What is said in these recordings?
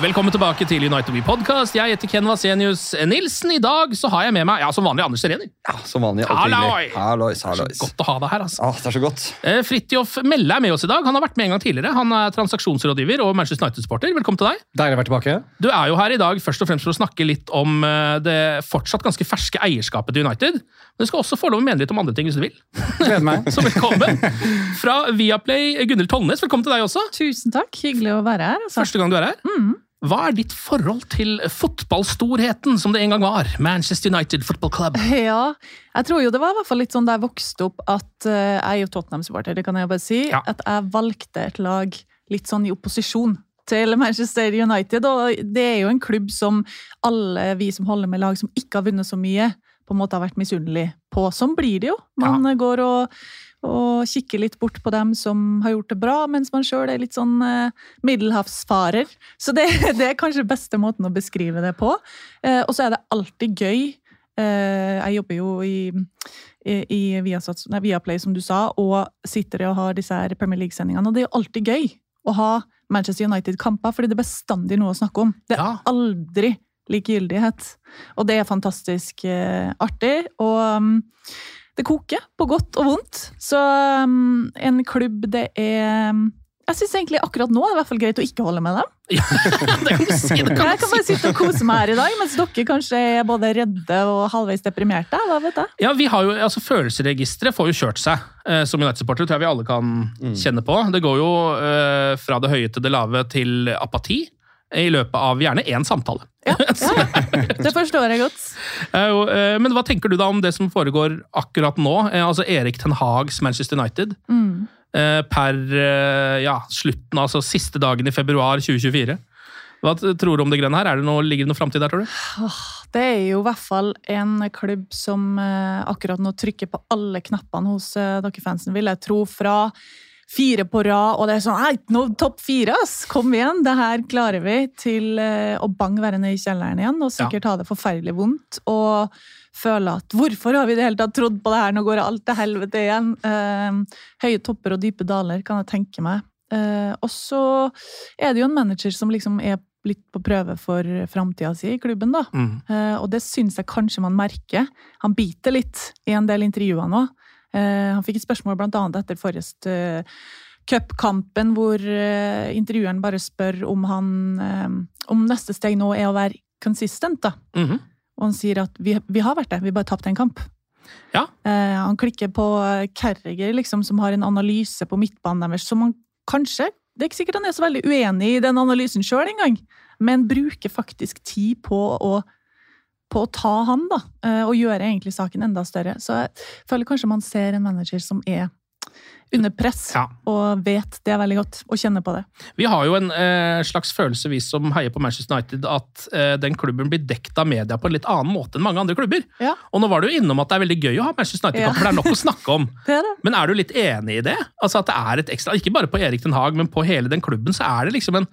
Velkommen tilbake til United We Podcast. Jeg heter Ken Vasenius Nilsen. I dag så har jeg med meg ja, som vanlig Anders Serener. Ja, som vanlig. alltid Halloi! hyggelig. Hallois, hallois. Godt å ha deg her. altså. Ah, det er så godt. Eh, Fridtjof Melle er med oss i dag. Han har vært med en gang tidligere. Han er transaksjonsrådgiver og Manchester United-sporter. Velkommen til deg. Deilig å være tilbake. Du er jo her i dag først og fremst for å snakke litt om eh, det fortsatt ganske ferske eierskapet til United. Men du skal også få lov å mene litt om andre ting hvis du vil. Gleder meg. Så velkommen. Fra Viaplay, Gunhild Tollnes, velkommen til deg også. Tusen takk. Hyggelig å være her. Altså. Første gang du er her. Hva er ditt forhold til fotballstorheten som det en gang var? Manchester United Football Club. Ja, jeg tror jo det var i hvert fall litt sånn da jeg vokste opp at uh, jeg er jo Tottenham-supporter, det kan jeg bare si. Ja. At jeg valgte et lag litt sånn i opposisjon til Manchester United. Og det er jo en klubb som alle vi som holder med lag som ikke har vunnet så mye, på en måte har vært misunnelige på. Sånn blir det jo. Man ja. går og og kikke litt bort på dem som har gjort det bra, mens man sjøl er litt sånn eh, middelhavsfarer. Så det, det er kanskje beste måten å beskrive det på. Eh, og så er det alltid gøy. Eh, jeg jobber jo i, i, Viasat, nei, Viaplay, som du sa, og sitter og har disse her Premier League-sendingene. Og det er jo alltid gøy å ha Manchester United-kamper, fordi det er bestandig noe å snakke om. Det er aldri likegyldighet. Og det er fantastisk artig. Og um, det koker på godt og vondt. Så um, en klubb det er um, Jeg syns egentlig akkurat nå er det i hvert fall greit å ikke holde med dem. Ja, det kan du si. Det kan Jeg kan bare sitte og kose meg her i dag, mens dere kanskje er både redde og halvveis deprimerte. Hva vet jeg? Ja, vi har jo, altså Følelsesregisteret får jo kjørt seg eh, som United-supporter. tror jeg vi alle kan kjenne på. Det går jo eh, fra det høye til det lave til apati i løpet av gjerne én samtale. Ja, ja. Det forstår jeg godt. Eh, eh, men hva tenker du da om det som foregår akkurat nå? Eh, altså Erik Ten Hags Manchester United. Mm. Per ja, slutten, altså siste dagen i februar 2024. Hva tror du om det grønne her? Er det noe, ligger det noe framtid der, tror du? Det er jo i hvert fall en klubb som akkurat nå trykker på alle knappene hos dere fansen, vil jeg tro, fra fire på rad, og det er sånn nå topp fire, ass! Kom igjen! Det her klarer vi! Til eh, å bang være nede i kjelleren igjen, og sikkert ha det forferdelig vondt. Og føle at hvorfor har vi i det hele tatt trodd på det her? Nå går alt til helvete igjen. Eh, høye topper og dype daler, kan jeg tenke meg. Eh, og så er det jo en manager som liksom er litt på prøve for framtida si i klubben, da. Mm. Eh, og det syns jeg kanskje man merker. Han biter litt i en del intervjuer nå. Eh, han fikk et spørsmål annet etter forrest uh, cupkampen, hvor eh, intervjueren bare spør om han eh, Om neste steg nå er å være consistent, da. Mhm. Og han sier at vi, vi har vært det, vi bare tapte en kamp. Ja. Eh, han klikker på Carriger, liksom, som har en analyse på midtbanen deres, som han kanskje Det er ikke sikkert han er så veldig uenig i den analysen sjøl engang, men bruker faktisk tid på å på å ta han, da, eh, og gjøre egentlig saken enda større. Så jeg føler kanskje man ser en manager som er under press, Ja. og vet det veldig godt, og kjenner på det. Vi har jo en eh, slags følelse, vi som heier på Manchester United, at eh, den klubben blir dekt av media på en litt annen måte enn mange andre klubber. Ja. Og nå var du jo innom at det er veldig gøy å ha Manchester United-kamp, Ja. for det er nok å snakke om. Det er det. Men er du litt enig i det? Altså at det er et ekstra, Ikke bare på Erik Den Haag, men på hele den klubben, så er det liksom en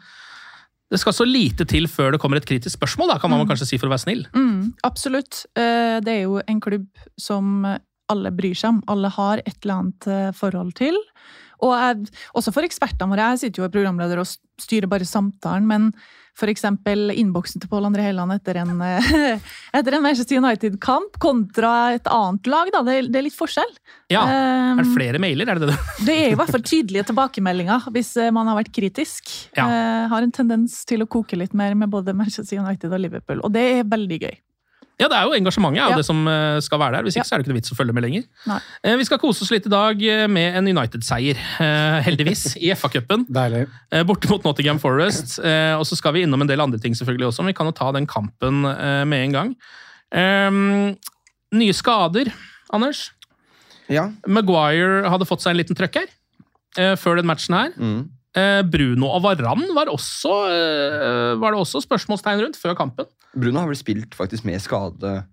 Det skal så lite til før det kommer et kritisk spørsmål, da, kan man kanskje si for å være snill. Mm, absolutt. Eh, Det er jo en klubb som alle bryr seg om. Alle har et eller annet eh, forhold til. Og jeg, også for ekspertene våre. Jeg sitter jo i programleder og styrer bare samtalen, men eksempel innboksen til Pål André Helland etter en, etter en Manchester United-kamp kontra et annet lag, da. Det, det er litt forskjell. Ja, Er det Um, flere mailer? Er det det? det er i hvert fall tydelige tilbakemeldinger hvis eh, man har vært kritisk. Ja. Uh, har en tendens til å koke litt mer med både Manchester United og Liverpool, og det er veldig gøy. Ja, det er jo engasjementet er jo Ja. det som eh, skal være der. Hvis ikke Ja. så er det ikke noe vits å følge med lenger. Nei. Eh, Vi skal kose oss litt i dag eh, med en United-seier, eh, heldigvis, i FA-cupen. Deilig. Eh, Borte mot Nottingham Forest. Eh, Og så skal vi innom en del andre ting, selvfølgelig også, men vi kan jo ta den kampen med en gang. Ehm, nye skader, Anders. Ja. Maguire hadde fått seg en liten trøkk her eh, før den matchen her. Mm. Eh, Bruno og Varan var, også, eh, var det også spørsmålstegn rundt før kampen. Bruno har vel spilt faktisk med skade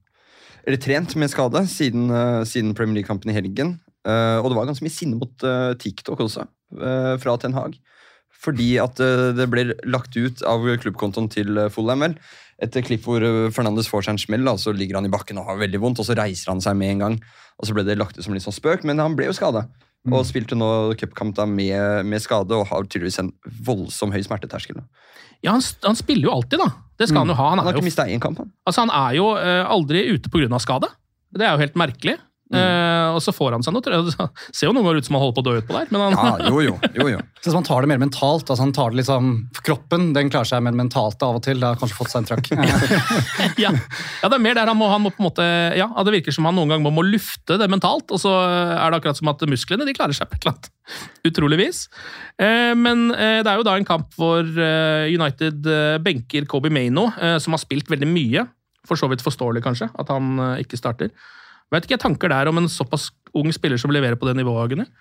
Eller trent med skade siden, eh, siden Premier League-kampen i helgen. Og det var ganske mye sinne mot TikTok også, fra Ten Hag. Fordi at det ble lagt ut av klubbkontoen til Fulham vel, et klipp hvor Fernandes får seg en smell, og så ligger han i bakken og har veldig vondt, og så reiser han seg med en gang. Og så ble det lagt ut som litt sånn spøk, men han ble jo skada. Og spilte nå cupkamp med, med skade og har tydeligvis en voldsom høy smerteterskel. Ja, han, han spiller jo alltid, da. Det skal han jo ha. Han Han har jo ikke mista én kamp, han. Altså, han er jo uh, aldri ute pga. skade. Det er jo helt merkelig. Eh, og så får han seg noe Det ser jo noen ganger ut som han holder på å dø utpå der, men han, Ja, jo, jo. jo, jo. Så hvis man tar det mer mentalt, altså han tar det liksom, Kroppen den klarer seg mer mentalt av og til. Det har kanskje fått seg en trøkk. ja. ja, det er mer der han må, han må på en måte Ja, det virker som han noen ganger må, må lufte det mentalt, og så er det akkurat som at musklene de klarer seg på et eller annet utrolig vis. Eh, men uh, det er jo da en kamp hvor United benker Kobe Maino, som har spilt veldig mye. For så vidt forståelig, kanskje, at han ikke starter. Vet ikke tanker der om en såpass ung spiller som leverer på det nivået, Gunnhild?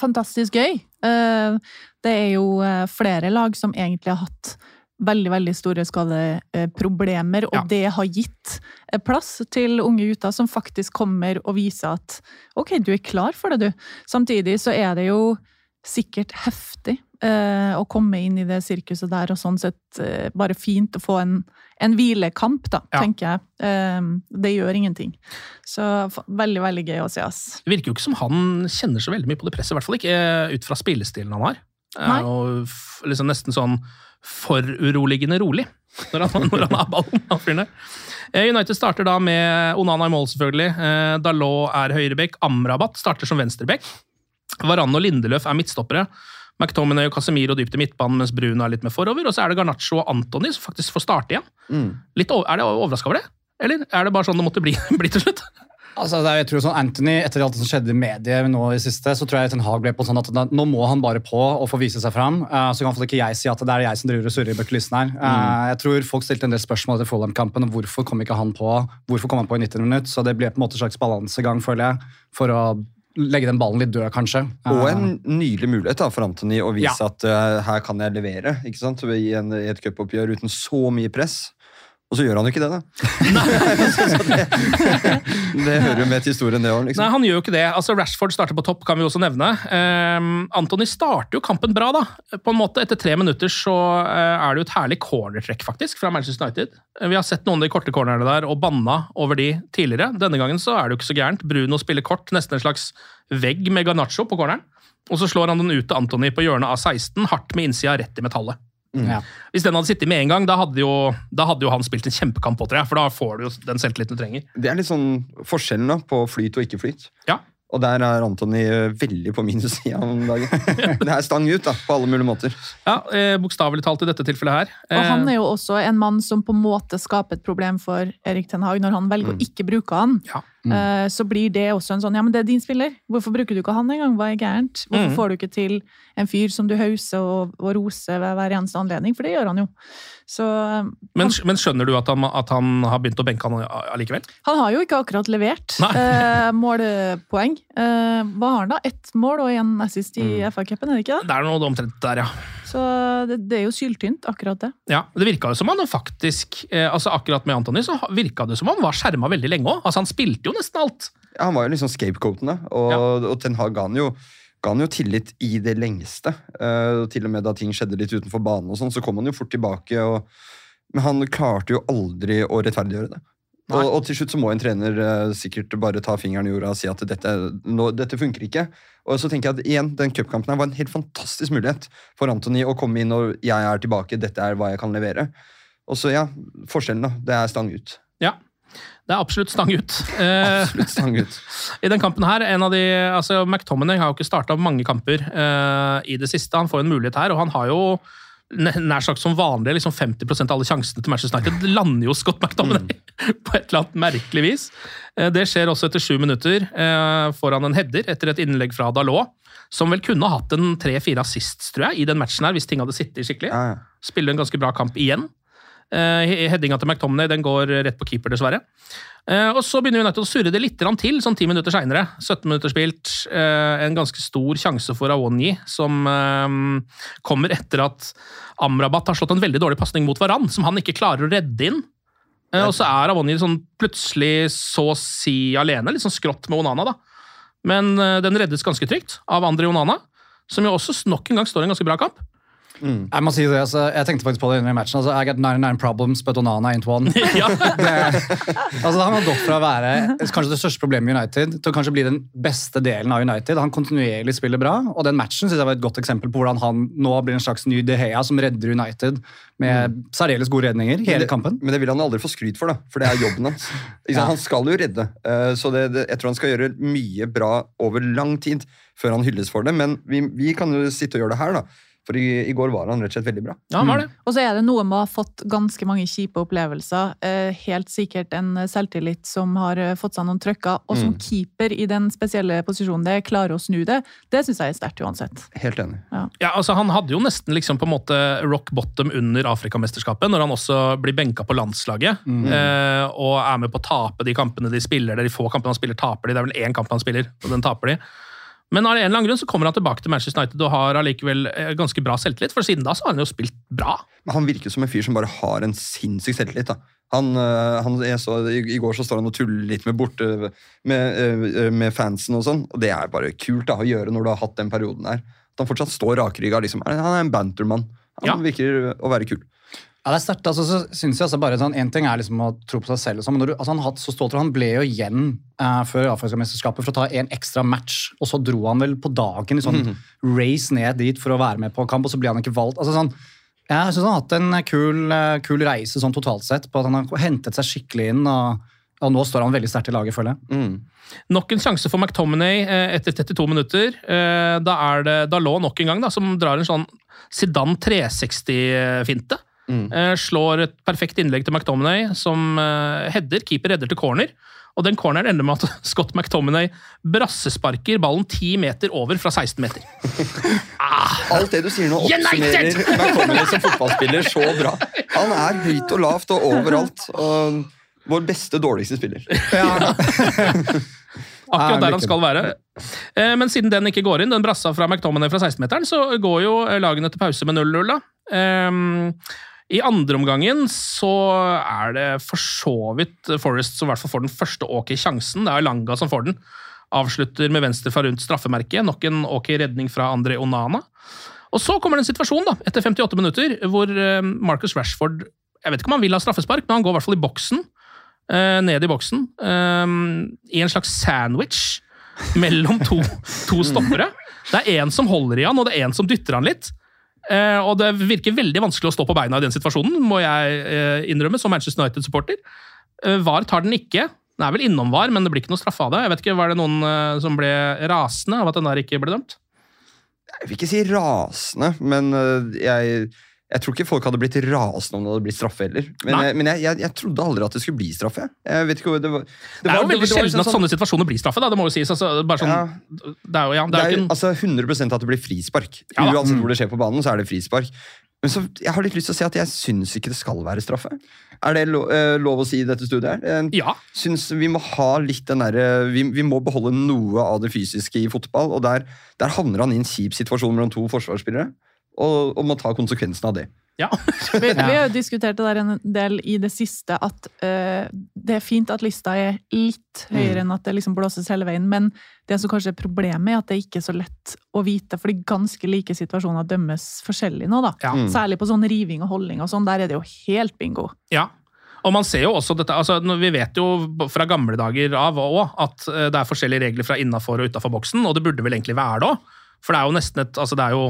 fantastisk gøy. Eh, Det er jo eh, flere lag som egentlig har hatt veldig veldig store skadeproblemer, og Ja. det har gitt eh, plass til unge gutter som faktisk kommer og viser at ok, du er klar for det, du. Samtidig så er det jo sikkert heftig å komme inn i det sirkuset der, og sånn sett eh, bare fint å få en, en hvilekamp, da, Ja. tenker jeg. Eh, det gjør ingenting. Så veldig, veldig gøy å se, ass. Det virker jo ikke som han kjenner så veldig mye på det presset, i hvert fall ikke eh, ut fra spillestilen han har. Nei. Og liksom nesten sånn foruroligende rolig når han, når han har ballen. han fyren der. Eh, United starter da med Onana i mål, selvfølgelig. Eh, Dalot er høyrebekk. Amrabat starter som venstrebekk. Varan og Lindeløf er midtstoppere. McTominay og Casemiro dypt i midtbanen, mens Bruno er litt med forover. Og så er det Garnaccio og Antony som faktisk får starte igjen. Mm. Litt, er det overraska over det? Eller er det bare sånn det måtte bli, bli til slutt? Altså, jeg tror sånn Anthony, Etter alt som skjedde i mediet nå i siste, så tror jeg Ten Hag ble på sånn at nå må han bare på og få vise seg fram. Uh, så kan i hvert fall ikke jeg si at det er jeg som driver og surrer bak kulissene her. Eh, jeg tror Folk stilte en del spørsmål etter Fulham-kampen om hvorfor kom ikke han på Hvorfor kom han på i 90 minutter. Så det ble på en måte en slags balansegang, føler jeg, for å legge den ballen litt død, kanskje. Og Eh, en nylig mulighet da, for Anthony å vise Ja. at uh, her kan jeg levere ikke sant? I, en, i et cupoppgjør uten så mye press. Og så gjør han jo ikke det, da. Det, det hører jo med til historien, det òg. Liksom. Nei, han gjør jo ikke det. Altså, Rashford starter på topp, kan vi også nevne. Um, Anthony starter jo kampen bra, da. På en måte, Etter tre minutter så uh, er det jo et herlig cornertrekk faktisk, fra Manchester United. Vi har sett noen av de korte cornerne der og banna over de tidligere. Denne gangen så er det jo ikke så gærent. Bruno spiller kort, nesten en slags vegg med Garnaccio på corneren. Og så slår han den ut til Anthony på hjørnet av 16, hardt med innsida rett i metallet. Ja. Hvis den hadde sittet med en gang, da hadde jo, da hadde jo han spilt en kjempekamp på, tror jeg. For da får du jo den selvtilliten du trenger. Det er litt sånn forskjellen da, på flyt og ikke flyt. Ja. Og der er Anthony eh, veldig på minussida om dagen. Det er stang ut da, på alle mulige måter. Ja, eh, Bokstavelig talt i dette tilfellet her. Og han Eh, er jo også en mann som på en måte skaper et problem for Erik Ten Hag når han velger å ikke bruke han. Ja. Mm. eh, så blir det også en sånn Ja, men det er din spiller. Hvorfor bruker du ikke han engang? Hva er gærent? Hvorfor Mm. får du ikke til en fyr som du hauser og, og roser ved hver eneste anledning? For det gjør han jo. Så eh, Men, men skjønner du at han, at han har begynt å benke han allikevel? han har jo ikke akkurat levert eh, målpoeng. Eh, hva har han da? Ett mål og én assist i FA-cupen, er det ikke det? Det er noe omtrent der, ja. Så det, det er jo syltynt, akkurat det. Ja, Det virka jo som han faktisk eh, altså Akkurat med Antony så virka det som han var skjerma veldig lenge òg. Altså, han spilte jo nesten alt. Ja, han var jo liksom scapegoaten, da. Og, og Ten Hag ga han jo, ga han jo tillit i det lengste. Uh, til og med da ting skjedde litt utenfor banen, og sånn, så kom han jo fort tilbake. Og, men han klarte jo aldri å rettferdiggjøre det. Og, og til slutt så må en trener uh, sikkert bare ta fingeren i jorda og si at dette, nå, dette funker ikke. Og så tenker jeg at igjen, den cupkampen her var en helt fantastisk mulighet for Anthony å komme inn og jeg er tilbake, dette er hva jeg kan levere. Og så ja, forskjellen da, det er stang ut. Ja. Det er absolutt stang ut. Eh, Absolutt stang ut. I den kampen her, en av de, altså McTominay har jo ikke starta mange kamper uh, i det siste. Han får en mulighet her, og han har jo nær sagt som vanlig liksom 50% av alle sjansene til Manchester United lander jo Scott McTominay på et eller annet merkelig vis. Eh, det skjer også etter sju minutter. Eh, får han en header etter et innlegg fra Dalot, som vel kunne hatt en tre-fire assist tror jeg, i den matchen her, hvis ting hadde sittet skikkelig. Ja, ja. Spiller en ganske bra kamp igjen. Uh, Headinga til McTominay den går rett på keeper, dessverre. Eh, og Så begynner United å surre det litt til, sånn ti minutter seinere. 17 minutter spilt. eh, en ganske stor sjanse for Awonyi, som eh, kommer etter at Amrabat har slått en veldig dårlig pasning mot Varan, som han ikke klarer å redde inn. Eh, og så er Awonyi sånn plutselig så å si alene, litt sånn skrått med Onana, da. Men eh, den reddes ganske trygt av André Onana, som jo også nok en gang står i en ganske bra kamp. Jeg må si det, altså, jeg tenkte faktisk på det under matchen. Altså, I got 99 problems, but Onana ain't one. ja. det, altså, han har gått fra å være kanskje det største problemet i United til å kanskje bli den beste delen av United. Han kontinuerlig spiller bra, og den matchen synes jeg var et godt eksempel på hvordan han nå blir en slags ny De Gea som redder United med særdeles gode redninger Mm. Men hele det- kampen. Men det vil han aldri få skryt for, da, for det er jobben hans. Ja. Han skal jo redde, eh, så det, det, jeg tror han skal gjøre mye bra over lang tid før han hylles for det. Men vi, vi kan jo sitte og gjøre det her, da. For i, i går var han rett og slett veldig bra. Ja, han var det. Og så er det noe med å ha fått ganske mange kjipe opplevelser. Eh, helt sikkert en selvtillit som har eh, fått seg noen trøkker. Og som Mm. keeper i den spesielle posisjonen det, klarer å snu det. Det syns jeg er sterkt uansett. Helt enig. Ja, altså Han hadde jo nesten liksom på en måte rock bottom under Afrikamesterskapet, når han også blir benka på landslaget Mm. eh, og er med på å tape de kampene de spiller. Det er de få kampene han spiller, taper de. Det er vel én kamp han spiller, og den taper de. Men av en eller annen grunn så kommer han tilbake til Manchester United og har allikevel eh, ganske bra selvtillit, for siden da så har han jo spilt bra. Men han virker som en fyr som bare har en sinnssyk selvtillit. da. Han, øh, han, så, i, går så står han og tuller litt med borte med, øh, med fansen og sånn, og det er bare kult da, å gjøre når du har hatt den perioden her. At han fortsatt står rakrygga. Liksom. Han er en bantermann. Han Ja. virker å være kul. Ja, det er sterkt. Altså, så synes jeg altså bare sånn, En ting er liksom å tro på seg selv, og sånn, men du, altså, han, hatt så stolt, han ble jo igjen eh, før Afrikamesterskapet for å ta en ekstra match, og så dro han vel på dagen i sånn Mhm. race ned dit for å være med på kamp, og så ble han ikke valgt. altså sånn, Jeg syns han har hatt en kul, eh, kul reise sånn totalt sett, på at han har hentet seg skikkelig inn, og, og nå står han veldig sterkt i laget, føler jeg. Mm. Nok en sjanse for McTominay eh, etter 32 minutter. Eh, Da er det Dalot nok en gang da, som drar en sånn Zidane 360-finte. Eh, Slår et perfekt innlegg til McTominay, som eh, header. Keeper redder til corner. Og den corneren ender med at Scott McTominay brassesparker ballen 10 meter over fra 16 meter. Alt det du sier nå, oppsummerer McTominay som fotballspiller så bra. Han er høyt og lavt og overalt. Og vår beste, dårligste spiller. Akkurat der han skal være. Eh, Men siden den ikke går inn, den brassa fra McTominay fra 16-meteren, så går jo lagene til pause med 0-0. da. I andre omgangen så er det for så vidt Forest som i hvert fall får den første ok sjansen. Det er Langa som får den. Avslutter med venstre fra rundt straffemerket. Nok en ok redning fra André Onana. Og så kommer det en situasjon da, etter 58 minutter hvor eh, Marcus Rashford Jeg vet ikke om han vil ha straffespark, men han går i hvert fall i boksen. eh, ned i boksen. eh, I en slags sandwich mellom to, to stoppere. Det er én som holder i han, og det er én som dytter han litt. Eh, og det virker veldig vanskelig å stå på beina i den situasjonen, må jeg eh, innrømme, som Manchester United-supporter. Eh, VAR tar den ikke. Den er vel innom VAR, men det blir ikke noe straffe av det. Jeg vet ikke, Var det noen eh, som ble rasende av at den der ikke ble dømt? Jeg vil ikke si rasende, men øh, jeg, Jeg tror ikke folk hadde blitt rasende om det hadde blitt straffe heller. Men, jeg, men jeg, jeg, jeg trodde aldri at det skulle bli straffe. Jeg vet ikke, det, var, Det, er jo veldig var sjelden sånn, at sånne situasjoner blir straffe. Da. Det må jo sies. Altså, bare sånn, det er jo, ja, det Det er en, altså 100% at det blir frispark. Ja. Uansett Mm. hvor det skjer på banen, så er det frispark. Men så, jeg har litt lyst til å si at jeg syns ikke det skal være straffe. Er det lo, eh, lov å si i dette studiet? her? Ja. Synes vi må ha litt den der, vi, vi må beholde noe av det fysiske i fotball, og der, der havner han i en kjip situasjon mellom to forsvarsspillere, og, og må ta konsekvensen av det. Ja. Vi, vi har jo diskutert det der en del i det siste, at uh, det er fint at lista er litt høyere enn at det liksom blåses hele veien, men det som kanskje er problemet, er at det ikke er så lett å vite, fordi ganske like situasjoner dømmes forskjellig nå, da. Ja. Mm. Særlig på sånn riving og holdning og sånn, der er det jo helt bingo. Ja. Og man ser jo også dette, altså Vi vet jo fra gamle dager av også, at eh, det er forskjellige regler fra innafor og utafor boksen, og det burde vel egentlig være det òg. For det er jo nesten et, altså det er jo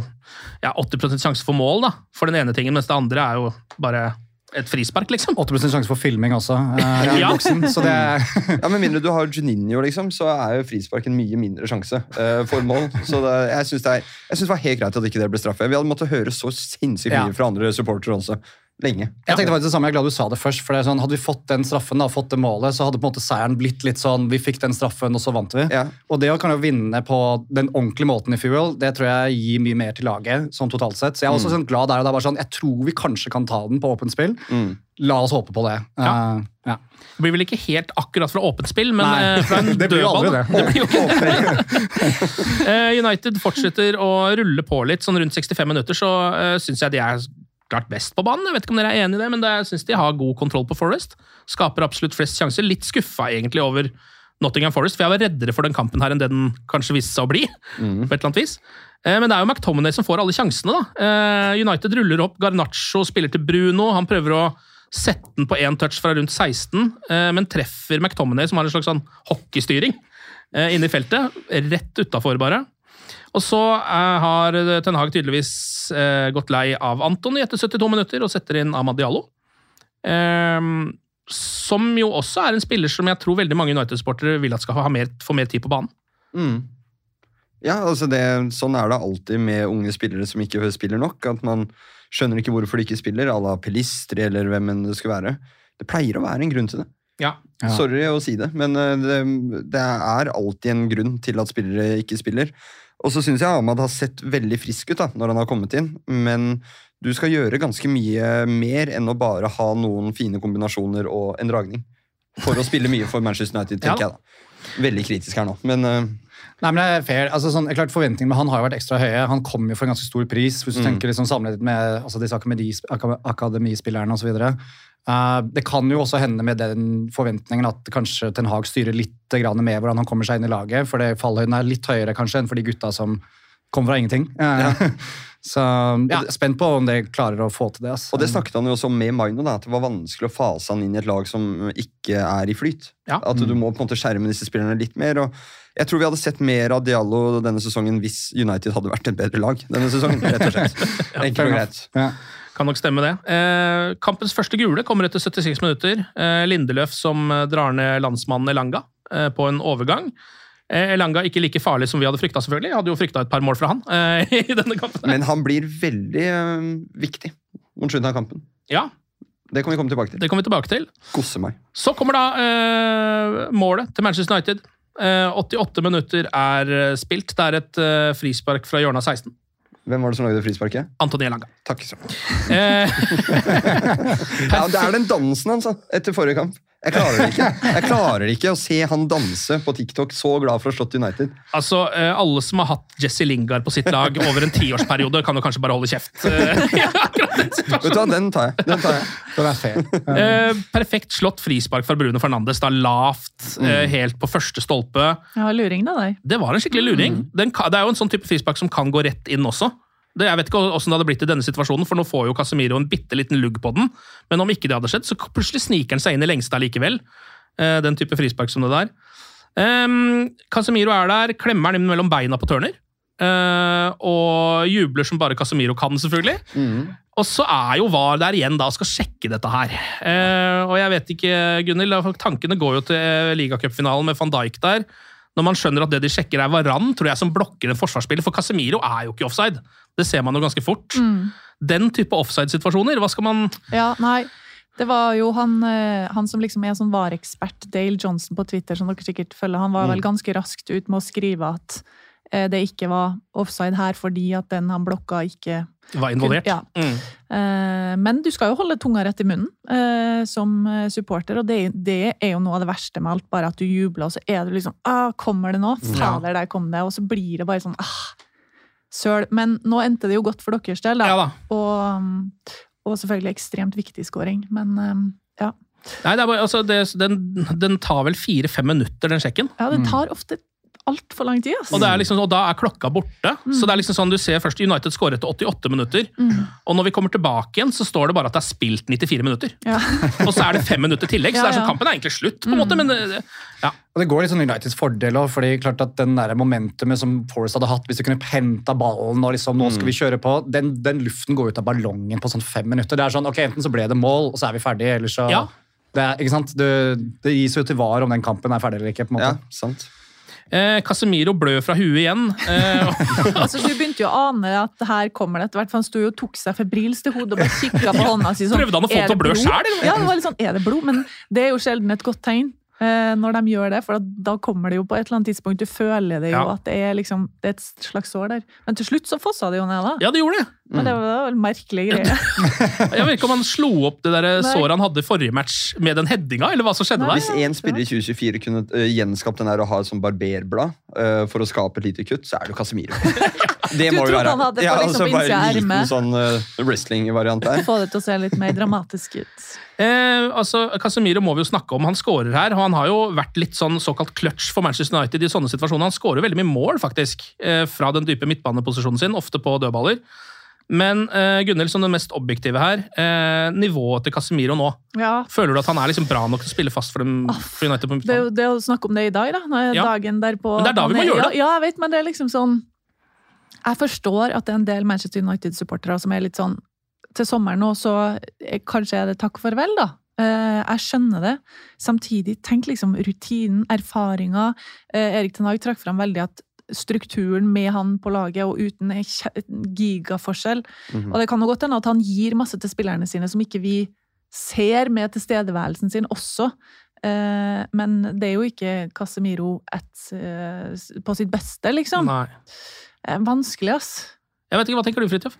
ja, 80% sjanse for mål da, for den ene tingen, mens det andre er jo bare et frispark, liksom. 80% sjanse for filming også. Uh, Ja. boksen, så det Ja, Med mindre du har Juninho, liksom, så er jo frispark en mye mindre sjanse uh, for mål. Så det, jeg syns det, er- synes det var helt greit at ikke det ble straffe. Vi hadde måttet høre så sinnssykt mye Ja. fra andre supportere også. Lenge. Jeg tenkte faktisk det samme, jeg er glad du sa det først. for det er sånn, Hadde vi fått den straffen, da, fått det målet, så hadde på en måte seieren blitt litt sånn Vi fikk den straffen, og så vant vi. Og det å kan jo vinne på den ordentlige måten i Fuel, det tror jeg gir mye mer til laget. sånn totalt sett. Så jeg er også Mm. sånn glad der og da. bare sånn, Jeg tror vi kanskje kan ta den på åpent spill. Mm. La oss håpe på det. Ja. Uh, ja. Det blir vel ikke helt akkurat fra åpent spill, men Nei, eh, fra en dødball. aldri det. blir jo ikke det. Eh, United fortsetter å rulle på litt. Sånn rundt 65 minutter så uh, syns jeg de er klart best på banen. Jeg vet ikke om dere er enig i det, men jeg syns de har god kontroll på Forest. Skaper absolutt flest sjanser. Litt skuffa egentlig over Nottingham Forest, for jeg var reddere for den kampen her enn det den kanskje viste seg å bli. på et eller annet vis. Eh, Men det er jo McTominay som får alle sjansene. da. Eh, United ruller opp, Garnaccio spiller til Bruno. Han prøver å sette den på én touch fra rundt 16, eh, men treffer McTominay, som har en slags sånn hockeystyring, inne i feltet. Rett utafor, bare. Og så eh, har Ten Hag tydeligvis eh, gått lei av Antony etter 72 minutter og setter inn Amad Diallo. Eh, som jo også er en spiller som jeg tror veldig mange United-sportere vil at skal ha mer, få mer tid på banen. Mm. Ja, altså det, sånn er det alltid med unge spillere som ikke spiller nok. At man skjønner ikke hvorfor de ikke spiller, à la Pelistri eller hvem enn det skulle være. Det pleier å være en grunn til det. Ja. Sorry å si det, men eh, det, det er alltid en grunn til at spillere ikke spiller. Og så syns jeg Ahmad har sett veldig frisk ut da, når han har kommet inn, men du skal gjøre ganske mye mer enn å bare ha noen fine kombinasjoner og en dragning. For å spille mye for Manchester United, tenker Ja. jeg da. Veldig kritisk her nå, men uh... Nei, men det er fair. Altså, sånn, klart Forventningene med han har jo vært ekstra høye. Han kom jo for en ganske stor pris, hvis du Mm. tenker liksom sammenlignet med altså, disse akademi- aka- akademispillerne osv. Uh, det kan jo også hende med den forventningen at kanskje Ten Hag styrer litt med hvordan han kommer seg inn i laget, for det fallhøyden er litt høyere kanskje enn for de gutta som kom fra ingenting. Ja. Så ja, spent på om det klarer å få til det. Altså. Og det snakket han jo også om med Maino, da, at det var vanskelig å fase han inn i et lag som ikke er i flyt. At du må på en måte skjerme disse spillerne litt mer. og Jeg tror vi hadde sett mer av Diallo denne sesongen hvis United hadde vært et bedre lag denne sesongen. rett og slett. Enkelt og greit. Kan nok stemme det. Eh, kampens første gule kommer etter 76 minutter. Eh, Lindeløf som eh, drar ned landsmannen Elanga eh, på en overgang. Eh, Elanga ikke like farlig som vi hadde frykta, selvfølgelig. Jeg hadde jo frykta et par mål fra han eh, i denne kampen. Men han blir veldig viktig mot slutten av kampen. Ja. Det kan vi komme tilbake til. Det kommer vi tilbake til. Kosse meg. Så kommer da eh, målet til Manchester United. Eh, 88 minutter er spilt. Det er et eh, frispark fra hjørnet av 16. Hvem var det som lagde frisparket? Antony Elanga. Takk så Eh, ja, Det er den dansen da, etter forrige kamp. Jeg klarer det ikke Jeg klarer ikke å se han danse på TikTok så glad for å ha slått United. altså, eh, Alle som har hatt Jesse Lingard på sitt lag over en tiårsperiode, kan jo kanskje bare holde kjeft. Eh, Vet du hva, Den tar jeg. Den tar jeg. Den er fair. Eh, perfekt slått frispark fra Bruno Fernandes. da Lavt, eh, helt på første stolpe. Ja, luring da deg. Det var en skikkelig luring. Den, det er jo en sånn type frispark som kan gå rett inn også. Det, jeg vet ikke hvordan det hadde blitt i denne situasjonen, for nå får jo Casemiro en bitte liten lugg på den. Men om ikke det hadde skjedd, så plutselig sniker han seg inn i lengste allikevel. Eh, den type frispark som det der. Um, Casemiro er der, klemmer han inn mellom beina på Turner. Uh, og jubler som bare Casemiro kan, selvfølgelig. Og så er jo VAR der igjen da og skal sjekke dette her. Uh, og jeg vet ikke, Gunhild, tankene går jo til ligacupfinalen med van Dijk der. Når man skjønner at det de sjekker er Varan, tror jeg, som blokker en forsvarsspiller. For Casemiro er jo ikke offside. Det ser man jo ganske fort. den type offside-situasjoner. Hva skal man Ja, nei. Det var jo han, eh, han som liksom er sånn VAR-ekspert, Dale Johnson på Twitter, som dere sikkert følger. Han var vel Mm. ganske raskt ut med å skrive at det ikke var offside her fordi at den han blokka, ikke Var involvert? Ja. Mm. Eh, Men du skal jo holde tunga rett i munnen eh, som eh, supporter, og det, det er jo noe av det verste med alt. Bare at du jubler, og så er du liksom ah, Kommer det nå? Ja. Fader, der kom det. Og så blir det bare sånn ah, Søl. Men nå endte det jo godt for deres del, da. Ja da. Og, um, og selvfølgelig ekstremt viktig scoring. Men um, ja. Nei, det er bare, altså, det, den, den tar vel fire-fem minutter, den sjekken. ja, det tar ofte altfor lang tid. ass. Og, det er liksom, og da er klokka borte. Så det er liksom sånn, du ser først United scorer etter 88 minutter. Mm. Og når vi kommer tilbake igjen, så står det bare at det er spilt 94 minutter. Ja. Og så er det fem minutter tillegg, så det er Ja, sånn, kampen er egentlig slutt. på en måte, men eh, ja. Og Det går litt sånn Uniteds fordel òg, fordi klart at den der momentumet som Forest hadde hatt, hvis de kunne henta ballen og liksom nå skal vi kjøre på, den, den luften går ut av ballongen på sånn fem minutter. Det er sånn, ok, Enten så ble det mål, og så er vi ferdige, eller så Ja. det, er, ikke sant? Det, det gis jo til var om den kampen er ferdig eller ikke. på en måte. Ja, sant. Eh, Casemiro blør fra huet igjen. Eh, Altså, du begynte jo å ane at her kommer det etter hvert, for han sto jo og tok seg febrilsk til hodet og bare kikka på hånda si. Sånn, Prøvde han å få «Er til å blø blod?» Ja, det var litt sånn, er det blod? Men det er jo sjelden et godt tegn. Eh, Når de gjør det, for da, kommer det jo på et eller annet tidspunkt. Du føler det jo Ja. at det er, liksom, det er et slags sår der. Men til slutt så fossa det jo ned, da. ja, det gjorde det. Men det var vel merkelig greie. Jeg vet ikke om han slo opp det der Nei. såret han hadde i forrige match med den headinga, eller hva som skjedde Nei. der. Hvis én spiller i 2024 kunne uh, gjenskapt den der å ha et sånt barberblad uh, for å skape et lite kutt, så er det jo Casemiro. Det Du må jo trodde være. han hadde på ja, liksom altså bare innsida av en liten ermet. sånn uh, wrestling-variant der. Få det til å se litt mer dramatisk ut. Eh, altså, Casemiro må vi jo snakke om. Han skårer her, og han har jo vært litt sånn såkalt clutch for Manchester United i sånne situasjoner. Han skårer veldig mye mål, faktisk, eh, fra den dype midtbaneposisjonen sin, ofte på dødballer. Men eh, Gunnhild, som den mest objektive her, eh, nivået til Casemiro nå. Ja, Føler du at han er liksom bra nok til å spille fast for, dem, for United på Det er jo det å snakke om det i dag, da. Når Ja. Dagen derpå Men det er da vi må gjøre ja, det. Ja, jeg vet, men det er liksom sånn Jeg forstår at det er en del Manchester United-supportere som er litt sånn Til sommeren nå, så kanskje er det takk farvel, da. Eh, Jeg skjønner det. Samtidig, tenk liksom rutinen, erfaringa. Erik Ten Hag trakk fram veldig at strukturen med han på laget og uten er gigaforskjell. gigaforskjell. -hmm. Og det kan jo godt hende at han gir masse til spillerne sine som ikke vi ser med tilstedeværelsen sin også. Eh, men det er jo ikke Casemiro at, eh, på sitt beste, liksom. Nei. Eh, vanskelig, ass. Jeg vet ikke, Hva tenker du, Fridtjof?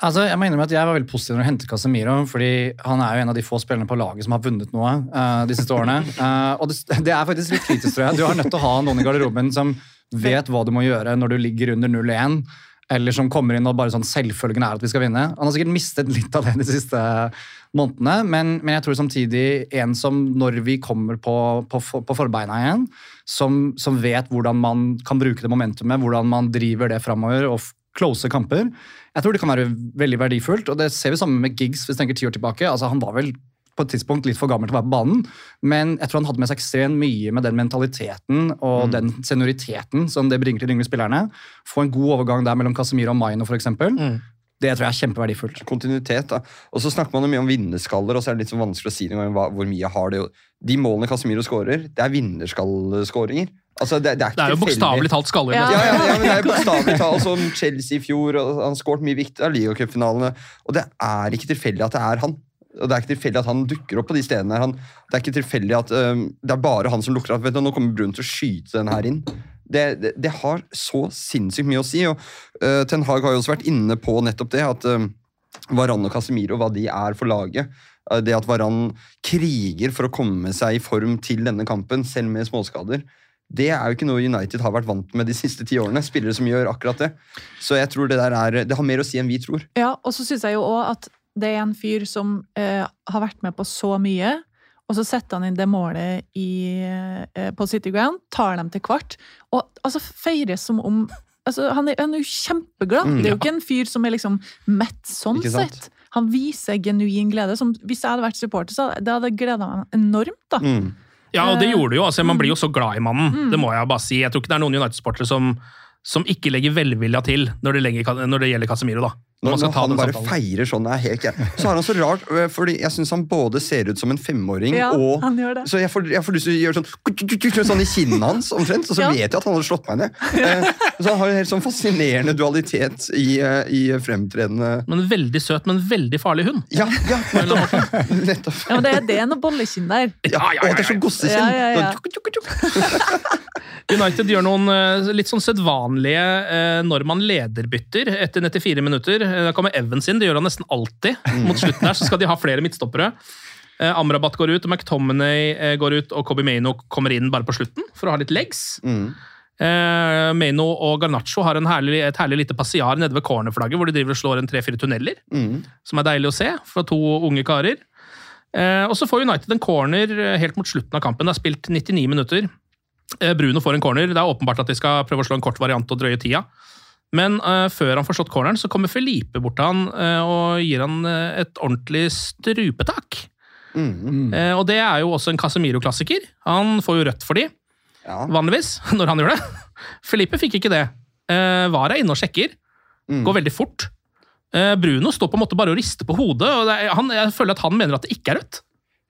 Altså, jeg innrømme at jeg var veldig positiv når jeg hentet Casemiro, fordi han er jo en av de få spillerne på laget som har vunnet noe uh, de siste årene. Uh, og det, det er faktisk litt kritisk, tror jeg. Du har nødt til å ha noen i garderoben som vet hva du må gjøre når du ligger under 0-1, eller som kommer inn og bare sånn selvfølgelig er at vi skal vinne. Han har sikkert mistet litt av det de siste månedene, men, men jeg tror samtidig en som når vi kommer på, på, på forbeina igjen, som, som vet hvordan man kan bruke det momentumet, hvordan man driver det framover og close kamper. Jeg tror det kan være veldig verdifullt, og det ser vi sammen med Giggs hvis vi tenker ti år tilbake. Altså, han var vel på et tidspunkt litt for gammel til å være på banen, men jeg tror han hadde med seg ekstremt mye med den mentaliteten og den senioriteten som det bringer til de yngre spillerne. Få en god overgang der mellom Casemiro og Maino, f.eks. Mm. Det tror jeg er kjempeverdifullt. Kontinuitet, da. Og så snakker man jo mye om vinnerskaller, og så er det litt sånn vanskelig å si noen gang hva, hvor mye har det. De målene Casemiro skårer, det er vinnerskallskåringer. Altså, det, det er ikke Det er jo bokstavelig talt skaller. Ja. Ja, ja, ja, men det er bokstavelig talt som Chelsea i fjor, og han skåret mye viktig av ligacupfinalene. Og det er ikke tilfeldig at det er han. Og det er ikke tilfeldig at han dukker opp på de stedene. Han, det er ikke tilfeldig at um, det er bare han som lukter at vet du, nå kommer Brun til å skyte den her inn. Det, det, det har så sinnssykt mye å si. og uh, Ten Hag har jo også vært inne på nettopp det. at uh, Varan og Casemiro, hva de er for laget. Uh, Det at Varan kriger for å komme seg i form til denne kampen, selv med småskader. Det er jo ikke noe United har vært vant med de siste ti årene. Spillere som gjør akkurat det. Så jeg tror det der er, det har mer å si enn vi tror. Ja, og så syns jeg jo òg at det er en fyr som uh, har vært med på så mye, og så setter han inn det målet i, eh, på City Ground, tar dem til kvart, og altså feires som om altså, han, er, han er jo kjempeglad. Mm, det er jo ikke en fyr som er liksom mett sånn sett. Han viser genuin glede. Som, hvis jeg hadde vært supporter, så det hadde gleda meg enormt. da. Mm. Ja, og det Eh, gjorde det jo. Altså, man blir jo så glad i mannen. Mm. Det må jeg bare si. Jeg tror ikke det er noen United-sportere som, som ikke legger velvilja til når det, lenger, når det gjelder Casemiro. da. Når man skal når ta han den bare samtalen. feirer sånn, er helt greit. Så har han så rart, fordi jeg syns han både ser ut som en femåring Ja, og han gjør det. Så jeg får, jeg får lyst til å gjøre sånn, sånn i kinnet hans, omtrent, og så Ja. vet jeg at han hadde slått meg ned. Eh, Så han har en helt sånn fascinerende dualitet i, i fremtredende Men veldig søt, men veldig farlig hund. Ja, ja, nettopp. nettopp. Ja, men det, er det noe bollekinn der. Ja, ja, ja, Og det er så gossekinn! Ja, ja, ja. United gjør noen litt sånn sedvanlige når man lederbytter etter 94 minutter. Eh, Da kommer Evans inn, det gjør han nesten alltid. Mot slutten her så skal de ha flere midtstoppere. Eh, Amrabat går ut, og McTominay eh, går ut, og Kobi Maino kommer inn bare på slutten for å ha litt legs. Mm. Eh, Maino og Garnaccio har en herlig, et herlig lite passiar nede ved cornerflagget, hvor de driver og slår en tre-fire tunneler. Mm. Som er deilig å se fra to unge karer. Eh, og så får United en corner eh, helt mot slutten av kampen. Det er spilt 99 minutter. Eh, Bruno får en corner. Det er åpenbart at de skal prøve å slå en kort variant og drøye tida. Men uh, før han får slått corneren, så kommer Felipe bort til han uh, og gir han uh, et ordentlig strupetak. Mm. Eh, og det er jo også en Casemiro-klassiker. Han får jo rødt for de, Ja. vanligvis, når han gjør det. Felipe fikk ikke det. Uh, Var er inne og sjekker. Mm. Går veldig fort. Bruno står på en måte bare og rister på hodet, og er, han, jeg føler at han mener at det ikke er rødt.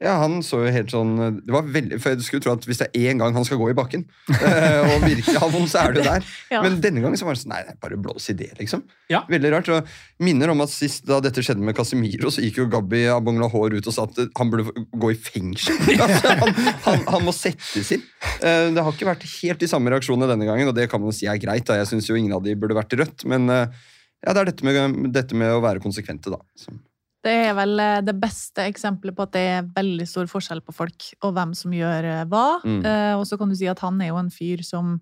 Ja, han så jo helt sånn Det var veldig, for Jeg skulle tro at hvis det er én gang han skal gå i bakken, eh, og virkelig ha vondt, så er det jo der. Ja. Men denne gangen så var det sånn Nei, nei, bare blås i det, liksom. Ja. Veldig rart. Og minner om at sist da dette skjedde med Casemiro, så gikk jo Gabi Abongla Hår ut og sa at han burde gå i fengsel. altså, han, han, han må settes inn. Eh, det har ikke vært helt de samme reaksjonene denne gangen, og det kan man si er greit. da. Jeg syns jo ingen av de burde vært rødt, men eh, ja, det er dette med, dette med å være konsekvente, da. som- Det er vel eh, det beste eksempelet på at det er veldig stor forskjell på folk, og hvem som gjør eh, hva. Mm. Eh, og så kan du si at han er jo en fyr som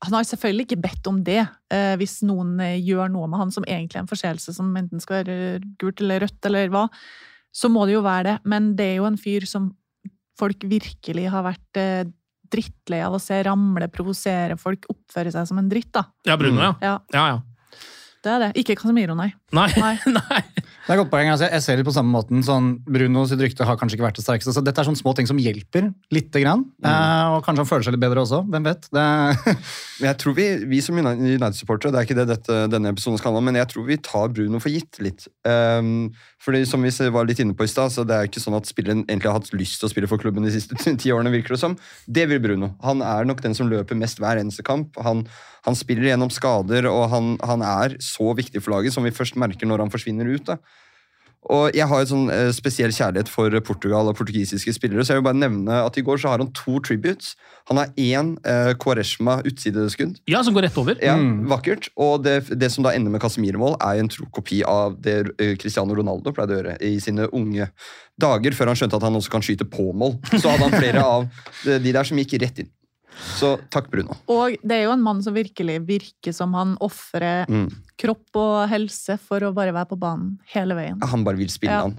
Han har selvfølgelig ikke bedt om det, eh, hvis noen eh, gjør noe med han som egentlig er en forseelse, som enten skal være gult eller rødt eller hva. Så må det jo være det. Men det er jo en fyr som folk virkelig har vært eh, drittlei av å se ramle, provosere folk, oppføre seg som en dritt, da. Ja, Bruno, ja. Ja, Ja, ja. det er det. Ikke Casemiro, nei. Nei, Nei. Det er godt poeng. Altså, jeg ser det på samme måten. Sånn, Bruno sitt rykte har kanskje ikke vært det sterkeste. så Dette er sånne små ting som hjelper lite grann. Eh, og kanskje han føler seg litt bedre også. Hvem vet? Jeg tror vi, vi som United- United-supportere, det er ikke det dette, denne episoden skal handle om, men jeg tror vi tar Bruno for gitt litt. Um, fordi som vi var litt inne på i stad, så det er ikke sånn at spilleren egentlig har hatt lyst til å spille for klubben de siste ti årene, virker det som. Det vil Bruno. Han er nok den som løper mest hver eneste kamp. Han, han spiller gjennom skader, og han, han er så viktig for laget, som vi først merker når han forsvinner ut. da. Og jeg har en sånn eh, spesiell kjærlighet for Portugal og portugisiske spillere, så jeg vil bare nevne at i går så har han to tributes. Han har én eh, Quaresma utsideskudd. Ja, som går rett over. Ja, Vakkert. Og det, det som da ender med Casemiro-mål, er en tro kopi av det eh, Cristiano Ronaldo pleide å gjøre i sine unge dager, før han skjønte at han også kan skyte på mål. Så hadde han flere av de de der som gikk rett inn. Så takk, Bruno. Og det er jo en mann som virkelig virker som han ofrer Mm. Kropp og helse for å bare være på banen hele veien. Han bare vil spille, Ja. han.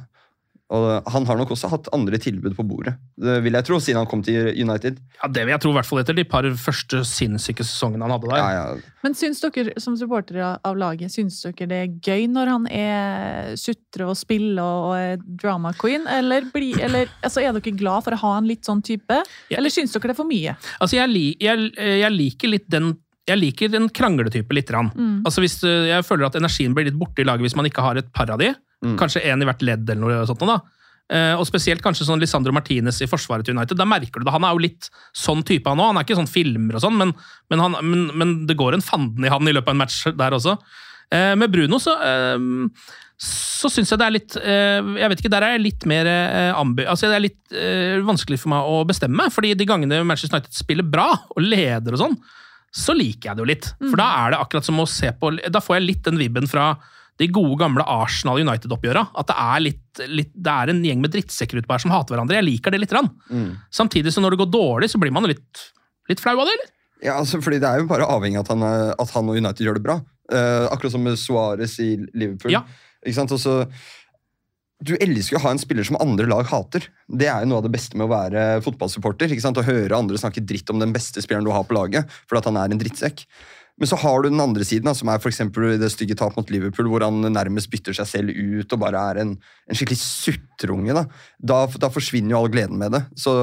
Og han har nok også hatt andre tilbud på bordet, det vil jeg tro, siden han kom til United. Ja, Det vil jeg tro, i hvert fall etter de par første sinnssyke sesongene han hadde der. Ja, ja. Men syns dere som supportere av laget, syns dere det er gøy når han er sutre og spiller og er drama queen? Eller, bli, eller altså, er dere glad for å ha en litt sånn type? Eller syns dere det er for mye? Altså, jeg, jeg, jeg liker litt den jeg liker en krangletype litt. Rann. Mm. Altså hvis, eh, jeg føler at energien blir litt borte i laget hvis man ikke har et par av de. Mm. Kanskje en i hvert ledd eller noe sånt. Da. Eh, og spesielt kanskje sånn Lisandro Martinez i forsvaret til United. Da merker du det. Han er jo litt sånn type han òg. Han er ikke sånn filmer og sånn, men, men, han, men, men det går en fanden i han i løpet av en match der også. Eh, med Bruno så eh, så syns jeg det er litt eh, Jeg vet ikke, Der er jeg litt mer eh, ambi... Altså Det er litt eh, vanskelig for meg å bestemme fordi de gangene Manchester United spiller bra og leder og sånn, så liker jeg det jo litt. For da er det akkurat som å se på Da får jeg litt den vibben fra de gode, gamle Arsenal United-oppgjøra. At det er, litt, litt, det er en gjeng med drittsekker ute her som hater hverandre. Jeg liker det litt. Mm. Samtidig så når det går dårlig, så blir man litt, litt flau av det, eller? Ja, altså, fordi Det er jo bare avhengig av at han, at han og United gjør det bra. Uh, akkurat som med Suárez i Liverpool. Ja. Ikke sant? Og så, du elsker å ha en spiller som andre lag hater. Det er jo noe av det beste med å være fotballsupporter. ikke sant? Å høre andre snakke dritt om den beste spilleren du har på laget, fordi at han er en drittsekk. Men så har du den andre siden, som er for det stygge tap mot Liverpool, hvor han nærmest bytter seg selv ut og bare er en, en skikkelig suttrunge. Da. Da, da forsvinner jo all gleden med det. Så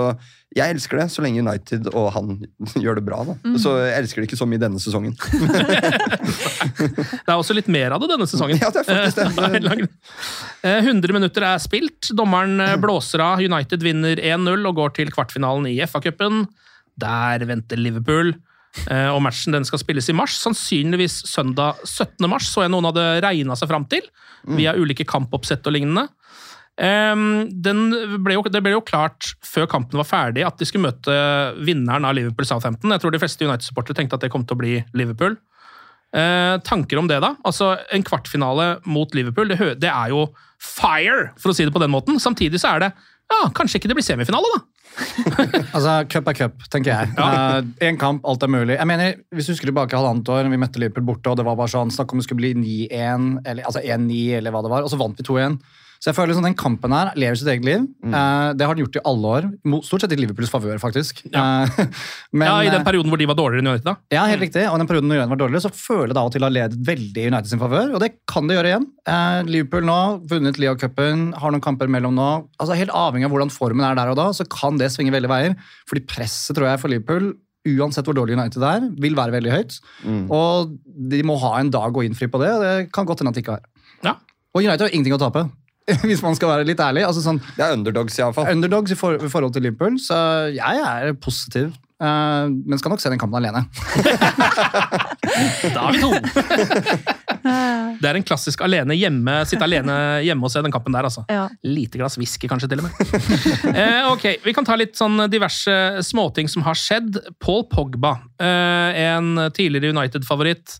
jeg elsker det, så lenge United og han gjør det bra. Mm. Så jeg elsker det ikke så mye denne sesongen. Det er også litt mer av det denne sesongen. Ja, det er faktisk det. Eh, lang- Eh, 100 minutter er spilt. Dommeren eh, blåser av. United vinner 1-0 og går til kvartfinalen i FA-cupen. Der venter Liverpool. Eh, Og matchen den skal spilles i mars, sannsynligvis søndag 17. mars, så jeg noen hadde regna seg fram til, via ulike kampoppsett og lignende. Ehm, den ble jo, det ble jo klart før kampen var ferdig at de skulle møte vinneren av Liverpool Southampton. Jeg tror de fleste United-supportere tenkte at det kom til å bli Liverpool. Eh, tanker om det, da? Altså, En kvartfinale mot Liverpool, det, det er jo fire, for å si det på den måten. Samtidig så er det ja, kanskje ikke det blir semifinale, da. Altså, Cup er cup, tenker jeg. Én kamp, alt er mulig. Jeg mener, Hvis du husker tilbake halvannet år, vi møtte Liverpool borte, og det var bare sånn, snakk om det skulle bli 9-1, eller altså 1-9, eller hva det var, og så vant vi 2-1. Så jeg føler liksom Den kampen her lever sitt eget liv. Eh, det har den gjort i alle år. Stort sett i Liverpools favør, faktisk. Eh, men, ja, I den eh, perioden hvor de var dårligere enn United, da. ja, helt riktig. Og i den perioden når United var dårligere, så føler det av og til har ha ledet veldig i United sin favør, og det kan det gjøre igjen. Uh, Liverpool nå, vunnet Leo-cupen, har noen kamper mellom nå. Altså Helt avhengig av hvordan formen er der og da, så kan det svinge veldig veier. Fordi presset, tror jeg, for Liverpool, uansett hvor dårlig United er, vil være veldig høyt. Og de må ha en dag å innfri på det, og det kan godt hende at de ikke har. Ja. Og United har ingenting å tape. Hvis man skal være litt ærlig. Altså sånn, Det er underdogs, iallfall. underdogs i, for, i forhold til Liverpool, så jeg er positiv. Uh, men skal nok se den kampen alene. Da er vi to! Det er en klassisk alene hjemme, sitte alene hjemme og se den kampen der, altså. Ja. Lite glass whisky, kanskje, til og med. uh, ok, Vi kan ta litt sånn diverse småting som har skjedd. Paul Pogba, uh, en tidligere United-favoritt.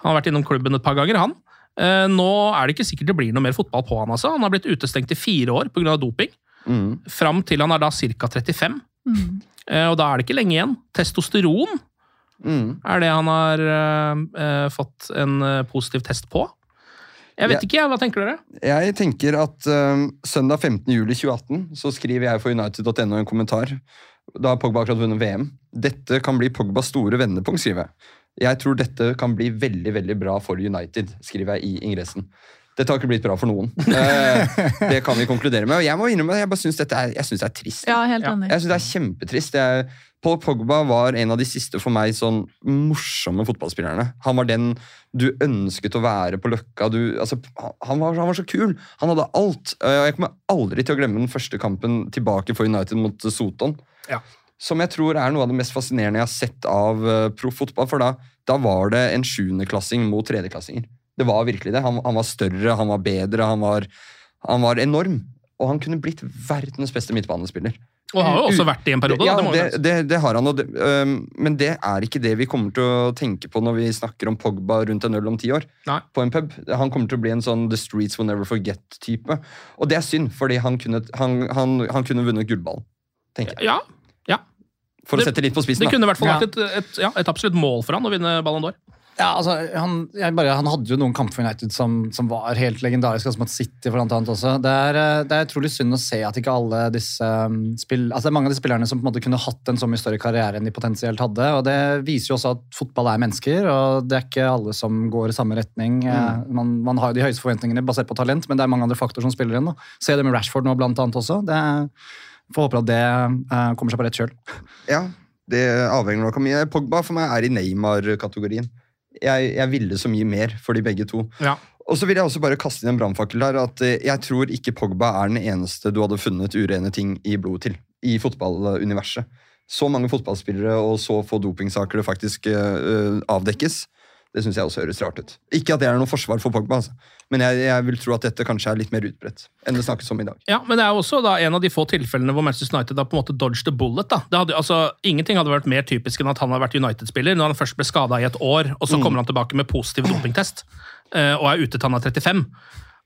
Han har vært innom klubben et par ganger, han. Eh, nå er det ikke sikkert det blir noe mer fotball på han, altså. Han har blitt utestengt i fire år pga. doping. Mm. Fram til han er da ca. 35. Mm. og da er det ikke lenge igjen. Testosteron Mm. er det han har eh, fått en positiv test på. Jeg vet jeg, ikke, jeg. Hva tenker dere? Jeg tenker at uh, søndag 15. juli 2018 så skriver jeg for United.no en kommentar. Da har Pogba akkurat vunnet VM. Dette kan bli Pogbas store vendepunkt, skriver jeg. Jeg tror dette kan bli veldig veldig bra for United, skriver jeg i ingressen. Dette har ikke blitt bra for noen. Eh, det kan vi konkludere med. Og jeg må innrømme, jeg bare synes dette er, jeg synes det er trist. Ja, helt enig. Jeg synes det er kjempetrist. Jeg, Paul Pogba var en av de siste for meg sånn morsomme fotballspillerne. Han var den du ønsket å være på Løkka. Du, altså, han, var, han var så kul! Han hadde alt. Jeg kommer aldri til å glemme den første kampen tilbake for United mot Soton. Ja. Som jeg tror er noe av det mest fascinerende jeg har sett av uh, proff. For da, da var det en sjuendeklassing mot tredjeklassinger. Det var virkelig det. Han, han var større, han var bedre, han var, han var enorm. Og han kunne blitt verdens beste midtbanespiller. Og har jo også vært i en periode. Ja, det det, det, det har han. Det, um, men det er ikke det vi kommer til å tenke på når vi snakker om Pogba rundt en øl om ti år. Nei. På en pub. Han kommer til å bli en sånn The Streets Will Never Forget-type. Og det er synd, fordi han kunne, han, han, han kunne vunnet gullballen. Ja. For det- å sette litt på spissen. Det kunne i hvert fall Ja. vært et, et, ja, et absolutt mål for han å vinne Ballon d'Or. Ja, altså, han, jeg bare, han hadde jo noen kamper for United som, som var helt legendariske, altså mot City for annet også. Det er, eh, det er utrolig synd å se at ikke alle disse um, spill, altså det er mange av de spillerne som på en måte kunne hatt en så mye større karriere enn de potensielt hadde. og Det viser jo også at fotball er mennesker, og det er ikke alle som går i samme retning. Mm. Man, man har jo de høyeste forventningene basert på talent, men det er mange andre faktorer som spiller inn. Da. Se det med Rashford nå, blant annet også. Det er, Får håpe at det eh, kommer seg på rett kjøl. Ja, det avhenger nok av mye. Pogba for meg er i Neymar-kategorien. Jeg, jeg ville så mye mer for de begge to. Ja. Og så vil jeg også bare kaste inn en brannfakkel her. at eh, Jeg tror ikke Pogba er den eneste du hadde funnet urene ting i blodet til i fotballuniverset. Så mange fotballspillere og så få dopingsaker det faktisk uh, avdekkes. Det syns jeg også høres rart ut. Ikke at det er noe forsvar for Pogba, altså. men jeg, jeg vil tro at dette kanskje er litt mer utbredt enn det snakkes om i dag. Ja, men det er også da en av de få tilfellene hvor Manchester United har på en måte dodged a bullet. da. Det hadde, altså, ingenting hadde vært mer typisk enn at han har vært United-spiller når han først ble skada i et år, og så kommer han tilbake med positiv dopingtest eh, og er ute til han er 35.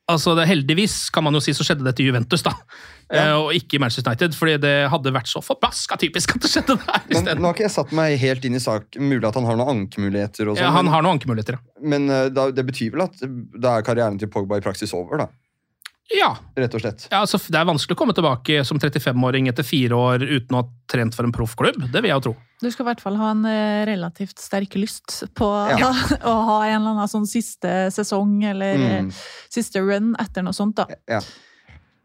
Altså, det, Heldigvis kan man jo si så skjedde det til Juventus, da, eh, og ikke i Manchester United. fordi det hadde vært så forbaska typisk at det skjedde der Men nå har ikke jeg satt meg helt inn i sak. Mulig at han har noen ankemuligheter. og sånt, Ja, han har noen ankemuligheter, ja. Men eh, da, det betyr vel at da er karrieren til Pogba i praksis over, da? Ja. rett og slett. ja altså, det er vanskelig å komme tilbake som 35-åring etter fire år uten å ha trent for en proffklubb. Det vil jeg jo tro. Du skal i hvert fall ha en eh, relativt sterk lyst på Ja. å ha en eller annen sånn siste sesong eller eh, Mm. siste run etter noe sånt, da. Ja.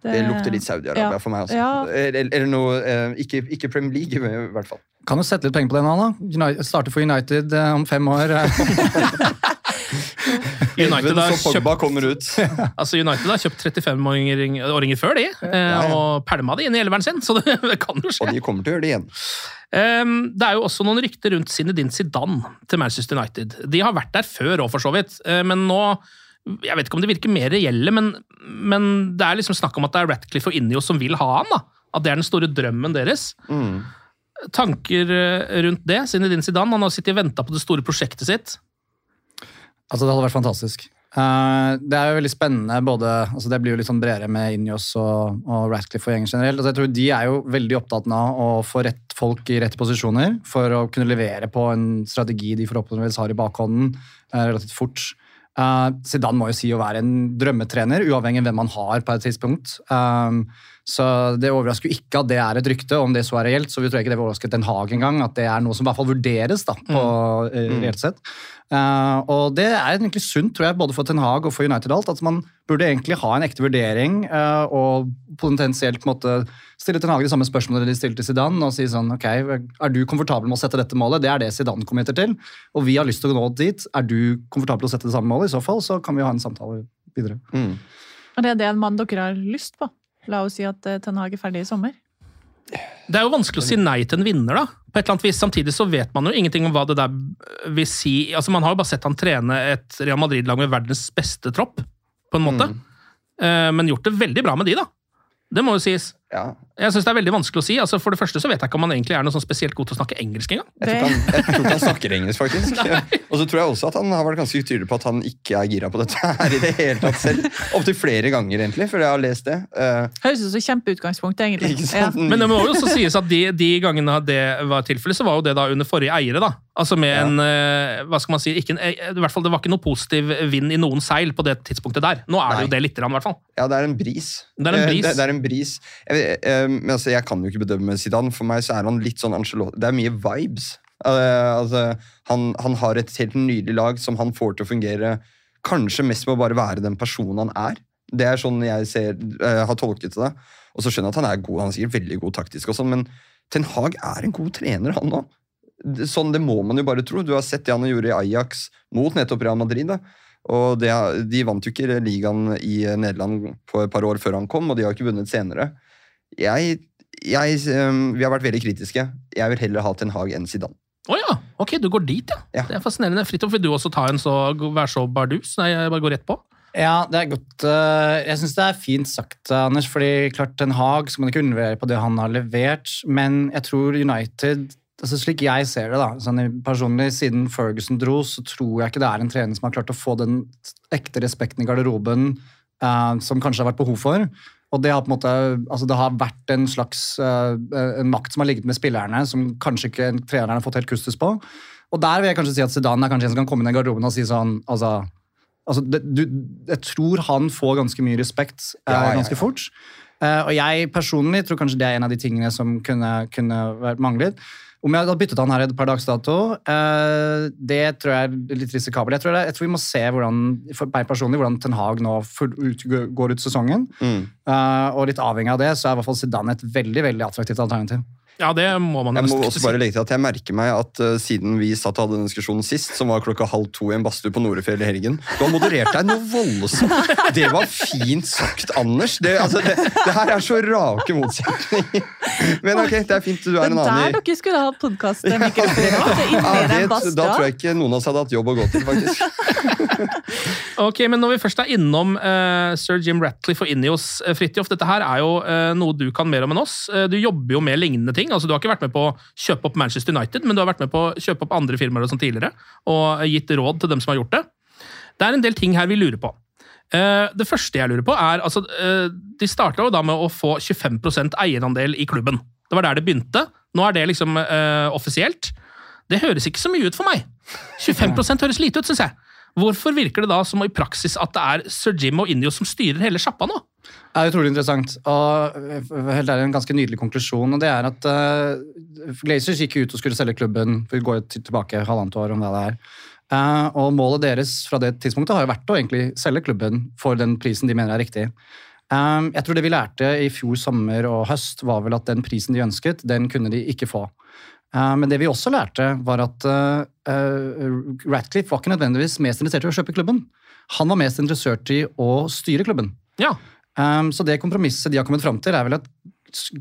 Det lukter litt Saudi-Arabia ja. for meg altså. Ja. Eller, eller noe eh, ikke, ikke Premier League, i hvert fall. Kan jo sette litt penger på det da. United, starte for United om fem år. United har, kjøpt, altså United har kjøpt 35-åringer før, de. eh, Og pælma de inn i elveren sin, så det, kan jo skje. Og de kommer til å gjøre det igjen. Um, det er jo også noen rykter rundt Zinedine Zidane til Manchester United. De har vært der før òg, for så vidt, eh, men nå Jeg vet ikke om det virker mer reelle, men, men det er liksom snakk om at det er Ratcliffe og Injo som vil ha han. da. At det er den store drømmen deres. Mm. Tanker eh, rundt det? Zinedine Zidane han har sittet og venta på det store prosjektet sitt. Altså, det hadde vært fantastisk. Uh, det er jo veldig spennende, både, altså det blir jo litt sånn bredere med Injos og, og Ratcliffe og gjengen generelt. Altså jeg tror De er jo veldig opptatt av å få rett folk i rette posisjoner for å kunne levere på en strategi de forhåpentligvis har i bakhånden uh, relativt fort. Uh, Zidane må jo si å være en drømmetrener, uavhengig av hvem man har på et tidspunkt. Um, så det overrasker jo ikke at det er et rykte, om det så er reelt. Så vi tror ikke det vil overraske Den Haag engang, at det er noe som i hvert fall vurderes da, på mm. reelt sett. Uh, og det er egentlig sunt, tror jeg, både for Ten Hag og for United alt, at man burde egentlig ha en ekte vurdering uh, og potensielt på måte stille Ten Hag de samme spørsmålene de stilte til Zidane og si sånn ok, er du komfortabel med å sette dette målet? Det er det Zidane committer til, og vi har lyst til å nå dit. Er du komfortabel med å sette det samme målet? I så fall så kan vi ha en samtale videre. Mm. Og det er det en mann dere har lyst på. La oss si at eh, Ten Hag er ferdig i sommer. Det er jo vanskelig å si nei til en vinner, da. På et eller annet vis. Samtidig så vet man jo ingenting om hva det der vil si. Altså, Man har jo bare sett han trene et Real Madrid-lag med verdens beste tropp, på en måte. Mm. Men gjort det veldig bra med de, da. Det må jo sies. Ja. Jeg synes det er veldig vanskelig å si. Altså, for det første så vet jeg ikke om han egentlig er noe sånn spesielt god til å snakke engelsk engang. Jeg tror, ikke han, jeg tror ikke han snakker engelsk, faktisk. Og så tror jeg også at han har vært ganske tydelig på at han ikke er gira på dette her i det hele tatt selv. Opptil flere ganger, egentlig, før jeg har lest det. Uh, Høres ut som kjempeutgangspunkt, egentlig. Ikke sant? Ja. Men det må jo også sies at de, de gangene det var tilfellet, så var jo det da under forrige eiere. da. Altså med en eh, Hva skal man si ikke en, eh, i hvert fall Det var ikke noe positiv vind i noen seil på det tidspunktet der. Nå er det jo det lite grann, i hvert fall. Ja, det er en bris. Det er en bris. Det, det er en bris. Jeg, vet- eh, men altså, jeg kan jo ikke bedømme Zidane. For meg så er han litt sånn Angelotti. Det er mye vibes. Eh, altså, han, han har et helt nydelig lag som han får til å fungere kanskje mest med å bare være den personen han er. Det er sånn jeg ser, eh, har tolket det. Og så skjønner jeg at han er god, han er sikkert veldig god taktisk, og sånn, men Ten Hag er en god trener, han òg. Sånn, det må man jo bare tro. Du har sett det han gjorde i Ajax mot nettopp Real Madrid. da. Og det, De vant jo ikke ligaen i Nederland på et par år før han kom, og de har ikke vunnet senere. Jeg, jeg, øhm, vi har vært veldig kritiske. Jeg vil heller ha Ten Hag enn Zidane. Å ja! Ok, du går dit, ja. Ja. Det er fascinerende. Fridtjof, vil du også ta en så, være så bardus? Nei, jeg bare går rett på. Ja, det er godt. eh, Jeg syns det er fint sagt, Anders. fordi klart Ten Hag skal man ikke undervurdere på det han har levert, men jeg tror United altså Slik jeg ser det, da, sånn personlig, siden Ferguson dro, så tror jeg ikke det er en trener som har klart å få den ekte respekten i garderoben uh, som kanskje har vært behov for. Og det har på en måte, altså det har vært en slags uh, en makt som har ligget med spillerne, som kanskje ikke treneren har fått helt kustus på. Og der vil jeg kanskje si at Zidane er kanskje en som kan komme inn i garderoben og si sånn altså, altså det, du, Jeg tror han får ganske mye respekt uh, Ja, ja, ganske ja. fort. Uh, og jeg personlig tror kanskje det er en av de tingene som kunne, kunne vært manglet. Om jeg hadde byttet han her et par dags dato, eh, det tror jeg er litt risikabelt. Jeg tror, det, jeg tror vi må se hvordan, for meg personlig, hvordan Ten Hag nå ut, går ut sesongen. Mm. Eh, og litt avhengig av det, så er i hvert fall Zidane et veldig veldig attraktivt alternativ. Ja, det må man Jeg må også bare legge til at jeg merker meg at uh, siden vi satt og hadde den diskusjonen sist, som var klokka halv to i en badstue på Norefjell i helgen, du har moderert deg noe voldsomt. Det var fint sagt, Anders. Det, altså, det, det her er så rake motsetninger. Men ok, det er fint. Du er en annen i der dere skulle hatt podkast-mikrofon. Ja, det, Da tror jeg ikke noen av oss hadde hatt jobb å gå til, faktisk. Ok, men Når vi først er innom uh, sir Jim Ratcliffe og Ineos, uh, Fridtjof, dette her er jo uh, noe du kan mer om enn oss. Eh, du jobber jo med lignende ting. Altså Du har ikke vært med på å kjøpe opp Manchester United, men du har vært med på å kjøpe opp andre firmaer og sånn tidligere, og gitt råd til dem som har gjort det. Det er en del ting her vi lurer på. Eh, det første jeg lurer på, er altså eh, De starta jo da med å få 25% eierandel i klubben. Det var der det begynte. Nå er det liksom uh, offisielt. Det høres ikke så mye ut for meg. 25% høres lite ut, syns jeg. Hvorfor virker det da som i praksis at det er sir Jim og Indio som styrer hele sjappa nå? Det er utrolig interessant, og eh, helt ærlig, en ganske nydelig konklusjon. og det er at uh, Glazers gikk ut og skulle selge klubben vi går gå tilbake halvannet år. om hva det er. Uh, og Målet deres fra det tidspunktet har jo vært å egentlig selge klubben for den prisen de mener er riktig. Um, jeg tror Det vi lærte i fjor sommer og høst, var vel at den prisen de ønsket, den kunne de ikke få. Uh, men det vi også lærte, var at uh, Ratcliffe var ikke nødvendigvis mest interessert i å kjøpe klubben. Han var mest interessert i å styre klubben. Ja. Um, så det kompromisset de har kommet fram til, er vel at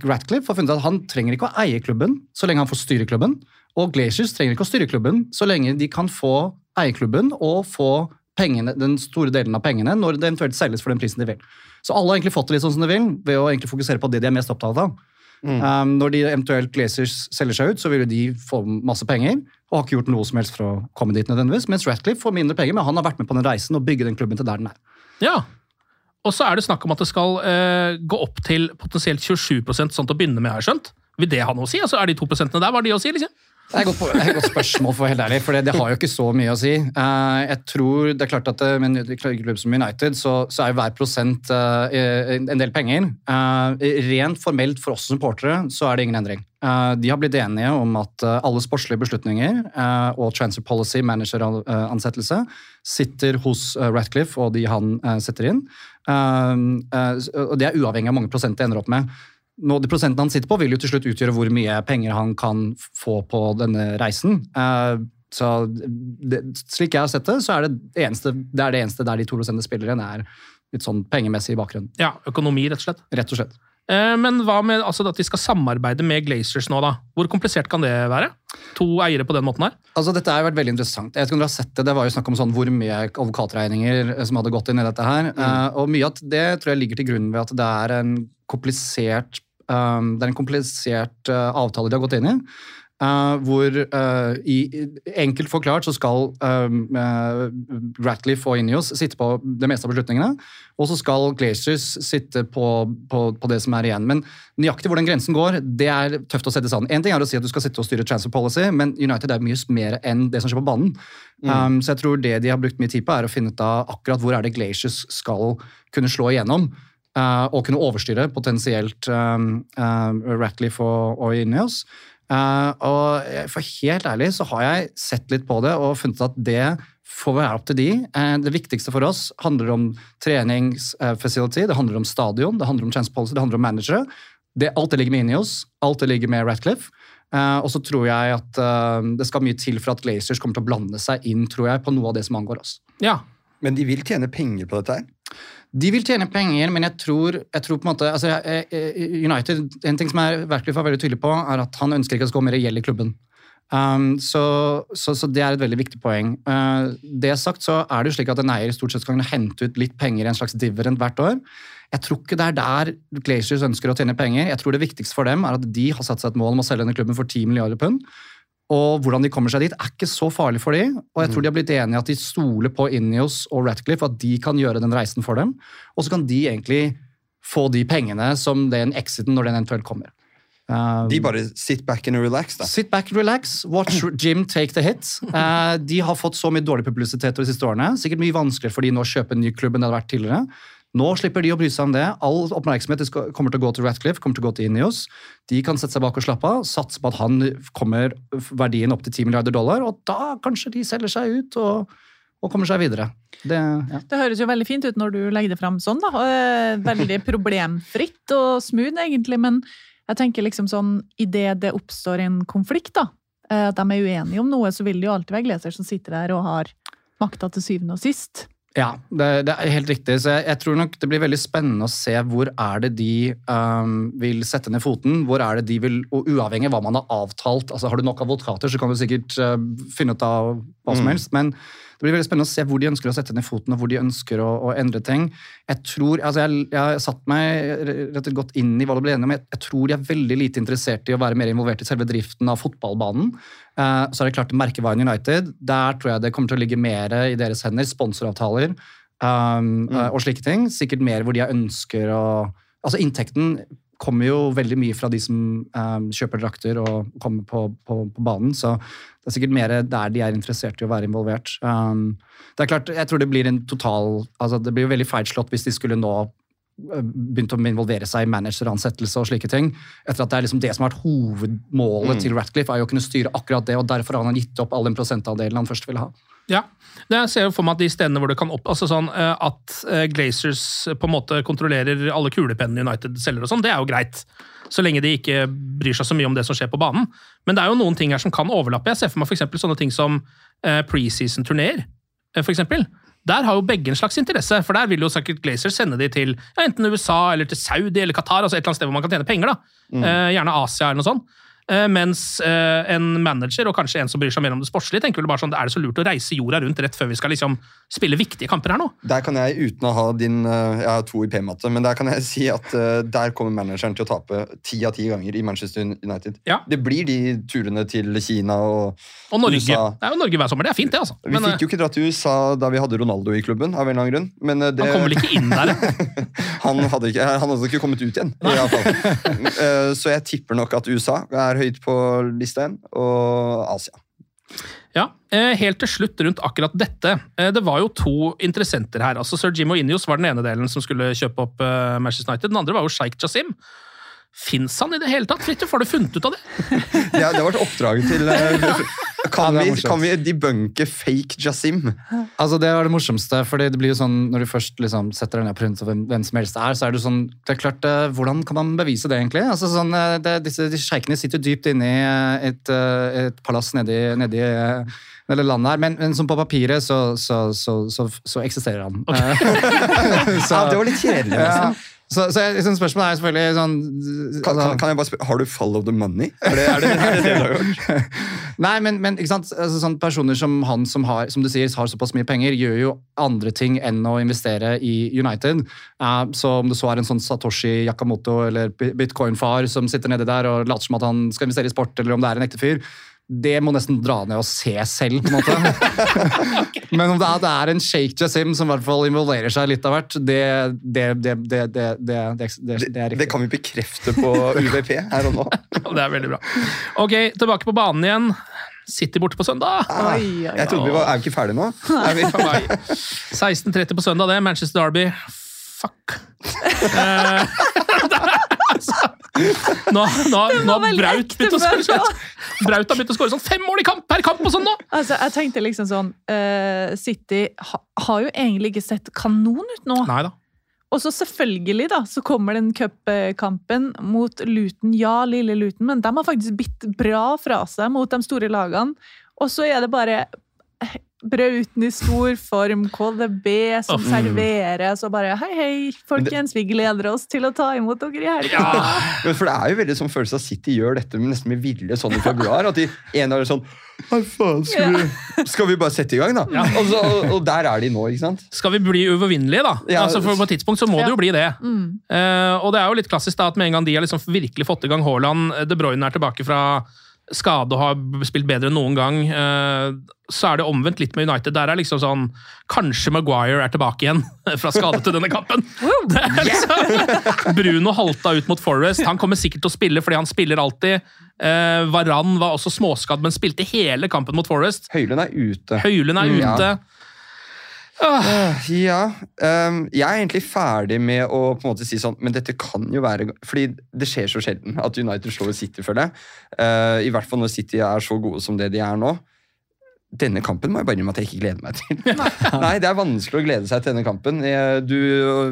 Ratcliffe har funnet at han trenger ikke å eie klubben så lenge han får styre klubben. Og Glaciers trenger ikke å styre klubben så lenge de kan få eie klubben og få pengene, den store delen av pengene når det eventuelt selges for den prisen de vil. Så alle har egentlig fått det litt sånn som de vil, ved å egentlig fokusere på det de er mest opptatt av. Um, når de eventuelt Glaciers selger seg ut, så vil jo de få masse penger og har ikke gjort noe som helst for å komme dit nødvendigvis, mens Ratcliffe får mindre penger, men han har vært med på den reisen og bygge den klubben til der den er. Ja. Og så er det snakk om at det skal eh, gå opp til potensielt 27% sånn til å begynne med, har jeg skjønt. Vil det ha noe å si? Altså, Er de to prosentene der, hva har de å si? liksom? Det er det er et godt spørsmål, for helt ærlig, for det, det har jo ikke så mye å si. Eh, jeg tror det er klart at eh, Med en klubb som United så, så er jo hver prosent eh, en del penger. Rent formelt for oss supportere så er det ingen endring. De har blitt enige om at alle sportslige beslutninger og transfer policy, manageransettelse, sitter hos Ratcliffe og de han setter inn. Eh, eh, og det er uavhengig av mange prosent det ender opp med nå, de prosentene han sitter på, vil jo til slutt utgjøre hvor mye penger han kan få på denne reisen. Eh, så det, Slik jeg har sett det, så er det, det, eneste, det er det eneste der de to prosentene spiller igjen, er litt sånn pengemessig i bakgrunnen. Ja, Økonomi, rett og slett. Rett og slett. Eh, Men hva med altså, at de skal samarbeide med Glazers nå, da? Hvor komplisert kan det være? To eiere på den måten her? Altså, dette har vært veldig interessant. Jeg vet ikke om dere har sett Det det var jo snakk om sånn hvor mye advokatregninger som hadde gått inn i dette her. Eh, og mye av det tror jeg ligger til grunn ved at det er en komplisert, um, det er en komplisert uh, avtale de har gått inn i. Uh, hvor uh, i, Enkelt forklart så skal uh, Ratcliffe og Ineos sitte på det meste av beslutningene. Og så skal Glaciers sitte på, på, på det som er igjen. Men nøyaktig hvor den grensen går, det er tøft å sette sammen. En ting er å si at du skal sitte og styre transfer policy, men United er mye mer enn det som skjer på banen. Um, så jeg tror det de har brukt mye tid på, er å finne ut av akkurat hvor er det Glaciers skal kunne slå igjennom. Uh, og kunne overstyre potensielt um, uh, Ratliff og, og Ineos. Uh, og for helt ærlig så har jeg sett litt på det og funnet at det får være opp til de. Uh, det viktigste for oss handler om treningsfacility, det handler om stadion, det handler om chance policy, det handler om managere. Det, alt det ligger med Ineos, alt det ligger med Ratcliffe. Uh, og så tror jeg at uh, det skal mye til for at Glazers kommer til å blande seg inn tror jeg, på noe av det som angår oss. Ja. Men de vil tjene penger på dette her? De vil tjene penger, men jeg tror, jeg tror på en måte altså, United, En ting som er Ratcliffe er veldig tydelig på, er at han ønsker ikke at det mer gjeld i klubben. Um, så, så, så det er et veldig viktig poeng. Uh, det sagt så er det jo slik at en eier stort sett skal hente ut litt penger i en slags dividend hvert år. Jeg tror ikke det er der Glaciers ønsker å tjene penger. Jeg tror det viktigste for dem er at de har satt seg et mål om å selge denne klubben for 10 milliarder pund. Og hvordan de kommer seg dit, er ikke så farlig for dem. Og jeg tror de har blitt enige at de stoler på Ineos og Ratcliffe, at de kan gjøre den reisen for dem. Og så kan de egentlig få de pengene som den exiten når den eventuelt kommer. Um, De bare sit back and relax, da. Sit back, relax, watch Jim take the hit. Uh, de har fått så mye dårlig publisitet de siste årene. Sikkert mye vanskeligere for de nå å kjøpe en ny klubb enn det hadde vært tidligere. Nå slipper de å bry seg om det. All oppmerksomhet kommer til å gå til Ratcliffe, kommer til å gå til Ineos. De kan sette seg bak og slappe av, satse på at han kommer verdien opp til 10 milliarder dollar, og da kanskje de selger seg ut og, og kommer seg videre. Det, ja. Det høres jo veldig fint ut når du legger det fram sånn, da. eh, Veldig problemfritt og smooth, egentlig. Men jeg tenker liksom sånn, idet det oppstår en konflikt, da, eh, at de er uenige om noe, så vil det jo alltid være Gleser som sitter der og har makta til syvende og sist. Ja, det, det er helt riktig. Så jeg, jeg tror nok det blir veldig spennende å se hvor er det de um, vil sette ned foten. Hvor er det de vil, og Uavhengig av hva man har avtalt. altså Har du nok advokater, så kan du sikkert uh, finne ut av hva som Mm. helst. Men det blir veldig spennende å se hvor de ønsker å sette ned foten, og hvor de ønsker å, å endre ting. Jeg tror, altså jeg, jeg har satt meg rett og slett godt inn i hva det ble enige om. Jeg, jeg tror de er veldig lite interessert i å være mer involvert i selve driften av fotballbanen. Eh, så er det klart merkevaren United. Der tror jeg det kommer til å ligge mer i deres hender. Sponsoravtaler um, eh, og slike ting. Sikkert mer hvor de ønsker å Altså Inntekten kommer jo veldig mye fra de som um, kjøper drakter og kommer på, på, på banen. Så det er sikkert mer der de er interessert i å være involvert. Um, det er klart, Jeg tror det blir en total altså Det blir jo veldig feilslått hvis de skulle nå eh, begynt å involvere seg i manageransettelse og slike ting. Etter at det er liksom det som har vært hovedmålet Mm. til Ratcliffe, er jo å kunne styre akkurat det, og derfor har han gitt opp all den prosentandelen han først ville ha. Ja. Det jeg ser jo for meg at de stedene hvor det kan opp... Altså sånn eh, At eh, Glazers på en måte kontrollerer alle kulepennene United selger og sånn, det er jo greit. Så lenge de ikke bryr seg så mye om det som skjer på banen. Men det er jo noen ting her som kan overlappe. Jeg ser for meg for sånne ting som eh, preseason-turneer. Der har jo begge en slags interesse, for der vil jo sikkert Glazers sende de til ja, enten USA eller til Saudi eller Qatar, altså et eller annet sted hvor man kan tjene penger. da. Mm. Gjerne Asia eller noe sånt. Eh, mens eh, en manager, og kanskje en som bryr seg mer om det sportslige, tenker vel bare sånn, er det så lurt å reise jorda rundt rett før vi skal liksom spille viktige kamper her nå? Der kan jeg, uten å ha din eh, Jeg har to i P-matte, men der kan jeg si at der kommer manageren til å tape ti av ti ganger i Manchester United. Det blir de turene til Kina og, Og Norge. USA. Det er jo Norge hver sommer, det er fint, det, altså. Vi Men, fikk jo ikke dratt til USA da vi hadde Ronaldo i klubben. av en eller annen grunn. Men det, Han kom vel ikke inn der? han, hadde ikke, han hadde ikke kommet ut igjen. I hvert fall. Så jeg tipper nok at USA er høyt på lista igjen, og Asia. Ja, eh, Helt til slutt rundt akkurat dette. Eh, Det var jo to interessenter her. altså Sir Jim Inios var den ene delen som skulle kjøpe opp eh, Manchester United. Den andre var jo Sheikh Jassim. Fins han i det hele tatt? Fridtjof, har du funnet ut av det? Ja, det har vært oppdraget til Kan, Ja, vi, kan vi debunke fake Jassim? Altså Det var det morsomste. fordi det blir jo sånn, Når du først liksom setter deg ned på rundt hvem, hvem som helst er, så er det sånn det er klart, eh, Hvordan kan man bevise det, egentlig? Altså sånn, eh, det, disse, De sjeikene sitter dypt inne i eh, et, et palass nedi, nedi eller landet her, men, men som på papiret så, så, så, så, eksisterer han. Eh, Ja, det var litt kjedelig, nesten. Så, så jeg, liksom, spørsmålet er selvfølgelig sånn Kan, altså- kan, kan jeg bare spørre, Har du follow the money? Er det er det, er det, det du har gjort? Nei, men, men ikke sant? Altså, sånn personer som han som har som du sier, har såpass mye penger, gjør jo andre ting enn å investere i United. Uh, så om det så er en sånn Satoshi Yakamoto eller bitcoin-far som sitter nedi der og later som at han skal investere i sport, eller om det er en ekte fyr, det må nesten dra ned og se selv, på en måte. Men om det er, det er en Sheikh Jasim som i hvert fall involverer seg litt av hvert, det, det, det, det, det, det, det, det, det, det er riktig. Det kan vi bekrefte på UVP her og nå. Det er veldig bra. Ok, tilbake på banen igjen. City borte på søndag. Jeg trodde vi var, Er vi ikke ferdige nå? Er vi, For meg. 16.30 på søndag, det. Manchester Derby. Fuck. Nå nå, nå Braut begynt å skåre sånn. Braut har begynt å skåre sånn fem mål i kamp per kamp og sånn nå! Altså, jeg tenkte liksom sånn uh, City ha, har jo egentlig ikke sett kanon ut nå. Neida. Og så selvfølgelig da, så kommer den cupkampen mot Luton. Ja, lille Luton, men de har faktisk bitt bra fra seg mot de store lagene. Og så er det bare Brauten i stor form, KDB som Mm. serveres, og bare Hei, hei, folkens, vi gleder oss til å ta imot dere i helga. Men for det er jo veldig sånn følelse av City gjør dette med, nesten med vilje sånn i februar. At de ene er sånn Hei, faen, skal vi, skal vi bare sette i gang, da? Og, så, og, og der er de nå, ikke sant? Skal vi bli uovervinnelige, da? Ja. altså for På et tidspunkt så må det jo bli det. Mm. Uh, og det er jo litt klassisk da, at med en gang de har liksom virkelig fått i gang Haaland, De Bruyne er tilbake fra skade og har spilt bedre enn noen gang, eh, så er det omvendt litt med United. Der er liksom sånn Kanskje Maguire er tilbake igjen fra skade til denne kampen. Liksom, Bruno halta ut mot Forest. Han kommer sikkert til å spille fordi han spiller alltid. Eh, Varan var også småskadd, men spilte hele kampen mot Forest. Høylund er ute. Høylen er Mm. ute. Eh, ja. Um, jeg er egentlig ferdig med å på en måte si sånn Men dette kan jo være Fordi det skjer så sjelden at United slår City, føler jeg. Uh, I hvert fall når City er så gode som det de er nå. Denne kampen må jeg bare innrømme at jeg ikke gleder meg til. Nei, Det er vanskelig å glede seg til denne kampen. Du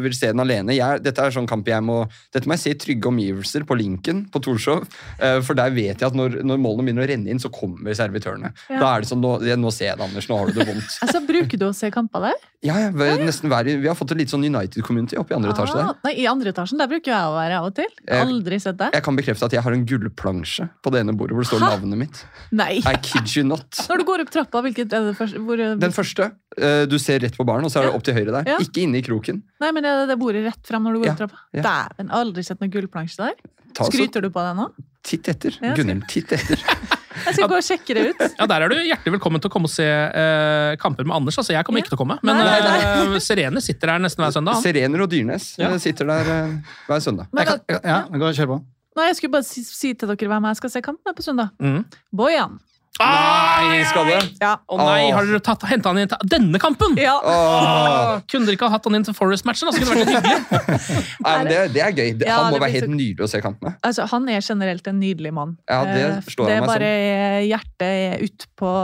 vil se den alene. Jeg, dette er sånn kamp jeg må Dette må jeg se i trygge omgivelser på Linken på Torshov. Eh, for der vet jeg at når, når målene begynner å renne inn, så kommer servitørene. Ja. Da er det sånn nå, nå ser jeg det, Anders. Nå har du det vondt. Altså, Bruker du å se kamper der? Ja, ja, nesten hver, vi har fått et litt sånn United-community oppe i andre etasje Ah, der. nei, I andre etasjen der bruker jeg å være av og til. Eh, Aldri sett det. Jeg kan bekrefte at jeg har en gullplansje på det ene bordet hvor det står Hæ? navnet mitt. Nei. I kid you not. Når du går opp trappa, hvilket er det første? Hvor, Den første. eh, Du ser rett på baren, og så er det opp til høyre der. Ja. Ikke inne i kroken. Nei, men det det bordet rett frem når du går Ja, trappa? ja. Dæven, aldri sett noen gullplansje der. Ta så- Skryter du på det nå? Titt etter. Ja, Gunnhild, titt etter. Jeg skal gå og sjekke det ut. Ja, Der er du hjertelig velkommen til å komme og se uh, kamper med Anders. altså Jeg kommer ikke til å komme, men Nei, nei, eh, Serene sitter der nesten hver søndag. Serener og Dyrnes Ja. eh, sitter der uh, hver søndag. Men Jeg kan, ja, gå og kjør på. Nei, jeg skulle bare si, si til dere hvem jeg skal se kamp med på søndag. Mm. Bojan. Nei, skal det? Ja. Å nei, har dere henta han inn til denne kampen? Ja. Åh, kunne dere ikke ha hatt han inn til Forest-matchen? da? Det vært litt hyggelig. Nei, men det, det er gøy. Det, Ja, han må være helt så- nydelig å se kampene. Altså, han er generelt en nydelig mann. Ja, det Eh, forstår det er meg bare hjertet er utpå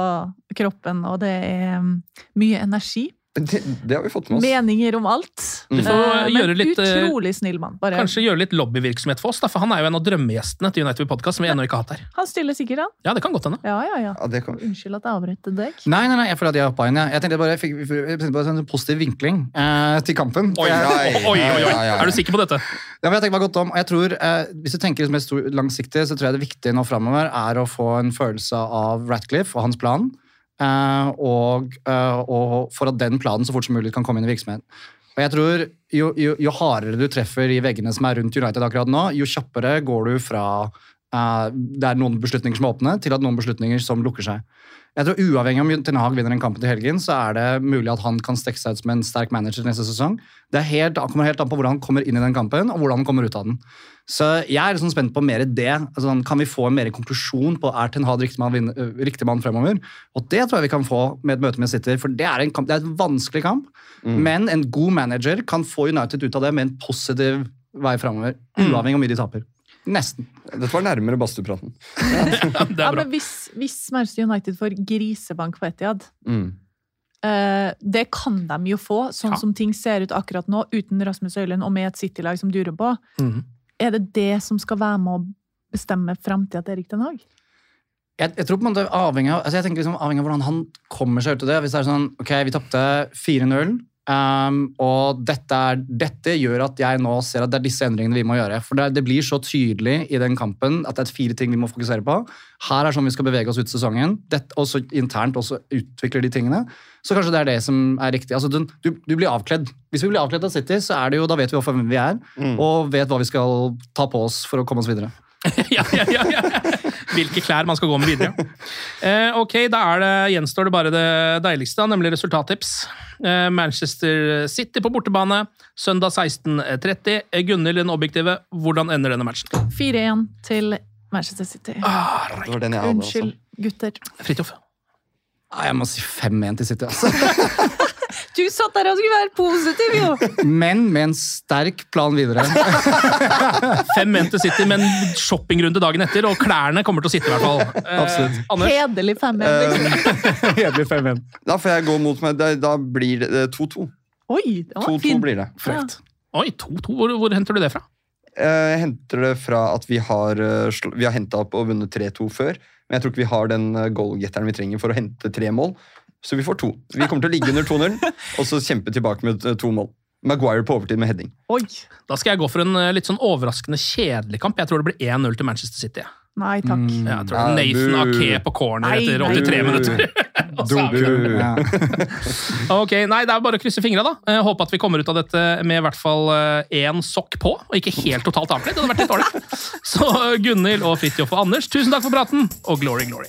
kroppen, og det er mm, mye energi. Det, det har vi fått med oss. Meninger om alt. Du får gjøre men litt, eh, utrolig snill mann. Bare, Kanskje gjøre litt lobbyvirksomhet for oss, da, for han er jo en av drømmegjestene til United Podcast som vi ennå ikke har hatt her. Han stiller sikkert, han. Ja, det kan godt hende. Ja, ja, ja. Ja, kan... Unnskyld at jeg avbrøt deg. Nei, nei, nei, jeg føler at jeg oppe igjen. Jeg, jeg tenkte bare, jeg fikk, jeg tenkte bare en positiv vinkling eh, til kampen. Oi, Jeg- oi, oi, oi. Er du sikker på dette? Ja, men jeg tenker meg godt om, og jeg tror, eh, Hvis du tenker liksom langsiktig, så tror jeg det viktige nå framover er å få en følelse av Ratcliffe og hans plan. Eh, og, eh, og for at den planen så fort som mulig kan komme inn i virksomheten. Og jeg tror jo, jo, jo hardere du treffer i veggene som er rundt United akkurat nå, jo kjappere går du fra eh, det er noen beslutninger som er åpne, til at noen beslutninger som lukker seg. Jeg tror Uavhengig om Ten Hag vinner en kamp til helgen, så er det mulig at han kan stikke seg ut som en sterk manager neste sesong. Det er helt, kommer helt an på hvordan han kommer inn i den kampen, og hvordan han kommer ut av den. Så jeg er liksom spent på mer det. Altså, kan vi få en mer konklusjon på er Ten Hag riktig mann, øh, riktig mann fremover? Og det tror jeg vi kan få med et møte med City, for det er en, kamp, det er en vanskelig kamp. Men en god manager kan få United ut av det med en positiv vei fremover. Uavhengig av hvor mye de taper. Nesten. Dette var nærmere badstuepraten. Ja. Ja, men hvis, hvis Manchester United får grisebank på Etiad Mm. eh, Det kan de jo få, sånn Ja. som ting ser ut akkurat nå, uten Rasmus Høylund og med et City-lag som durer på. Mm. Er det det som skal være med å bestemme framtida til Erik Den Haag? Jeg, jeg tror på en måte avhengig av, altså jeg tenker liksom avhengig av hvordan han kommer seg ut av det. Hvis det er sånn Ok, vi tapte 4-0, um, og dette, er, dette gjør at jeg nå ser at det er disse endringene vi må gjøre. For det, det blir så tydelig i den kampen at det er fire ting vi må fokusere på. Her er sånn vi skal bevege oss ut sesongen. Dette, også internt også utvikler de tingene. Så kanskje det er det som er riktig. Altså, du, du, du blir avkledd. Hvis vi blir avkledd av City, så er det jo, da vet vi hvorfor vi er, og vet hva vi skal ta på oss for å komme oss videre. ja, ja, ja, ja. Hvilke klær man skal gå med videre. Eh, ok, da er det, gjenstår det bare det deiligste, nemlig resultattips. Eh, Manchester City på bortebane, søndag 16.30. Eh, Gunhild, den objektive, hvordan ender denne matchen? 4-1 til Manchester City. Ah, hadde også. Unnskyld, gutter. Fridtjof. Jeg må si 5-1 til City. altså. Du satt der og skulle være positiv, jo! Men med en sterk plan videre. Fem menn til City, men shoppingrunde dagen etter, og klærne kommer til å sitte i hvert fall. Eh, Absolutt. Anders? Hederlig 5-1. Liksom. Hederlig 5-1. Da får jeg gå mot meg. Da, da blir det eh, 2-2. Oi, det var 2-2 fin. blir det. Frekt. Oi, 2-2. Hvor, hvor henter du det fra? Eh, Jeg henter det fra at vi har, eh, vi har henta opp og vunnet 3-2 før. Men jeg tror ikke vi har den eh, goalgetteren vi trenger for å hente tre mål. Så vi får to. Vi kommer til å ligge under 2-0 og så kjempe tilbake med eh, to mål. Maguire på overtid med heading. Oi. Da skal jeg gå for en eh, litt sånn overraskende kjedelig kamp. Jeg tror det blir 1-0 til Manchester City. Nei takk. Mm, Jeg tror Ja, Nathan. Ake på corner Nei, etter 83 nei. minutter. Er. Ok, nei, Det er bare å krysse fingra, da. Eh, Håper at vi kommer ut av dette med i hvert fall én sokk på, og ikke helt totalt avkledd. Det hadde vært litt dårlig. Så Gunhild og Fridtjof og Anders, tusen takk for praten, og glory, glory.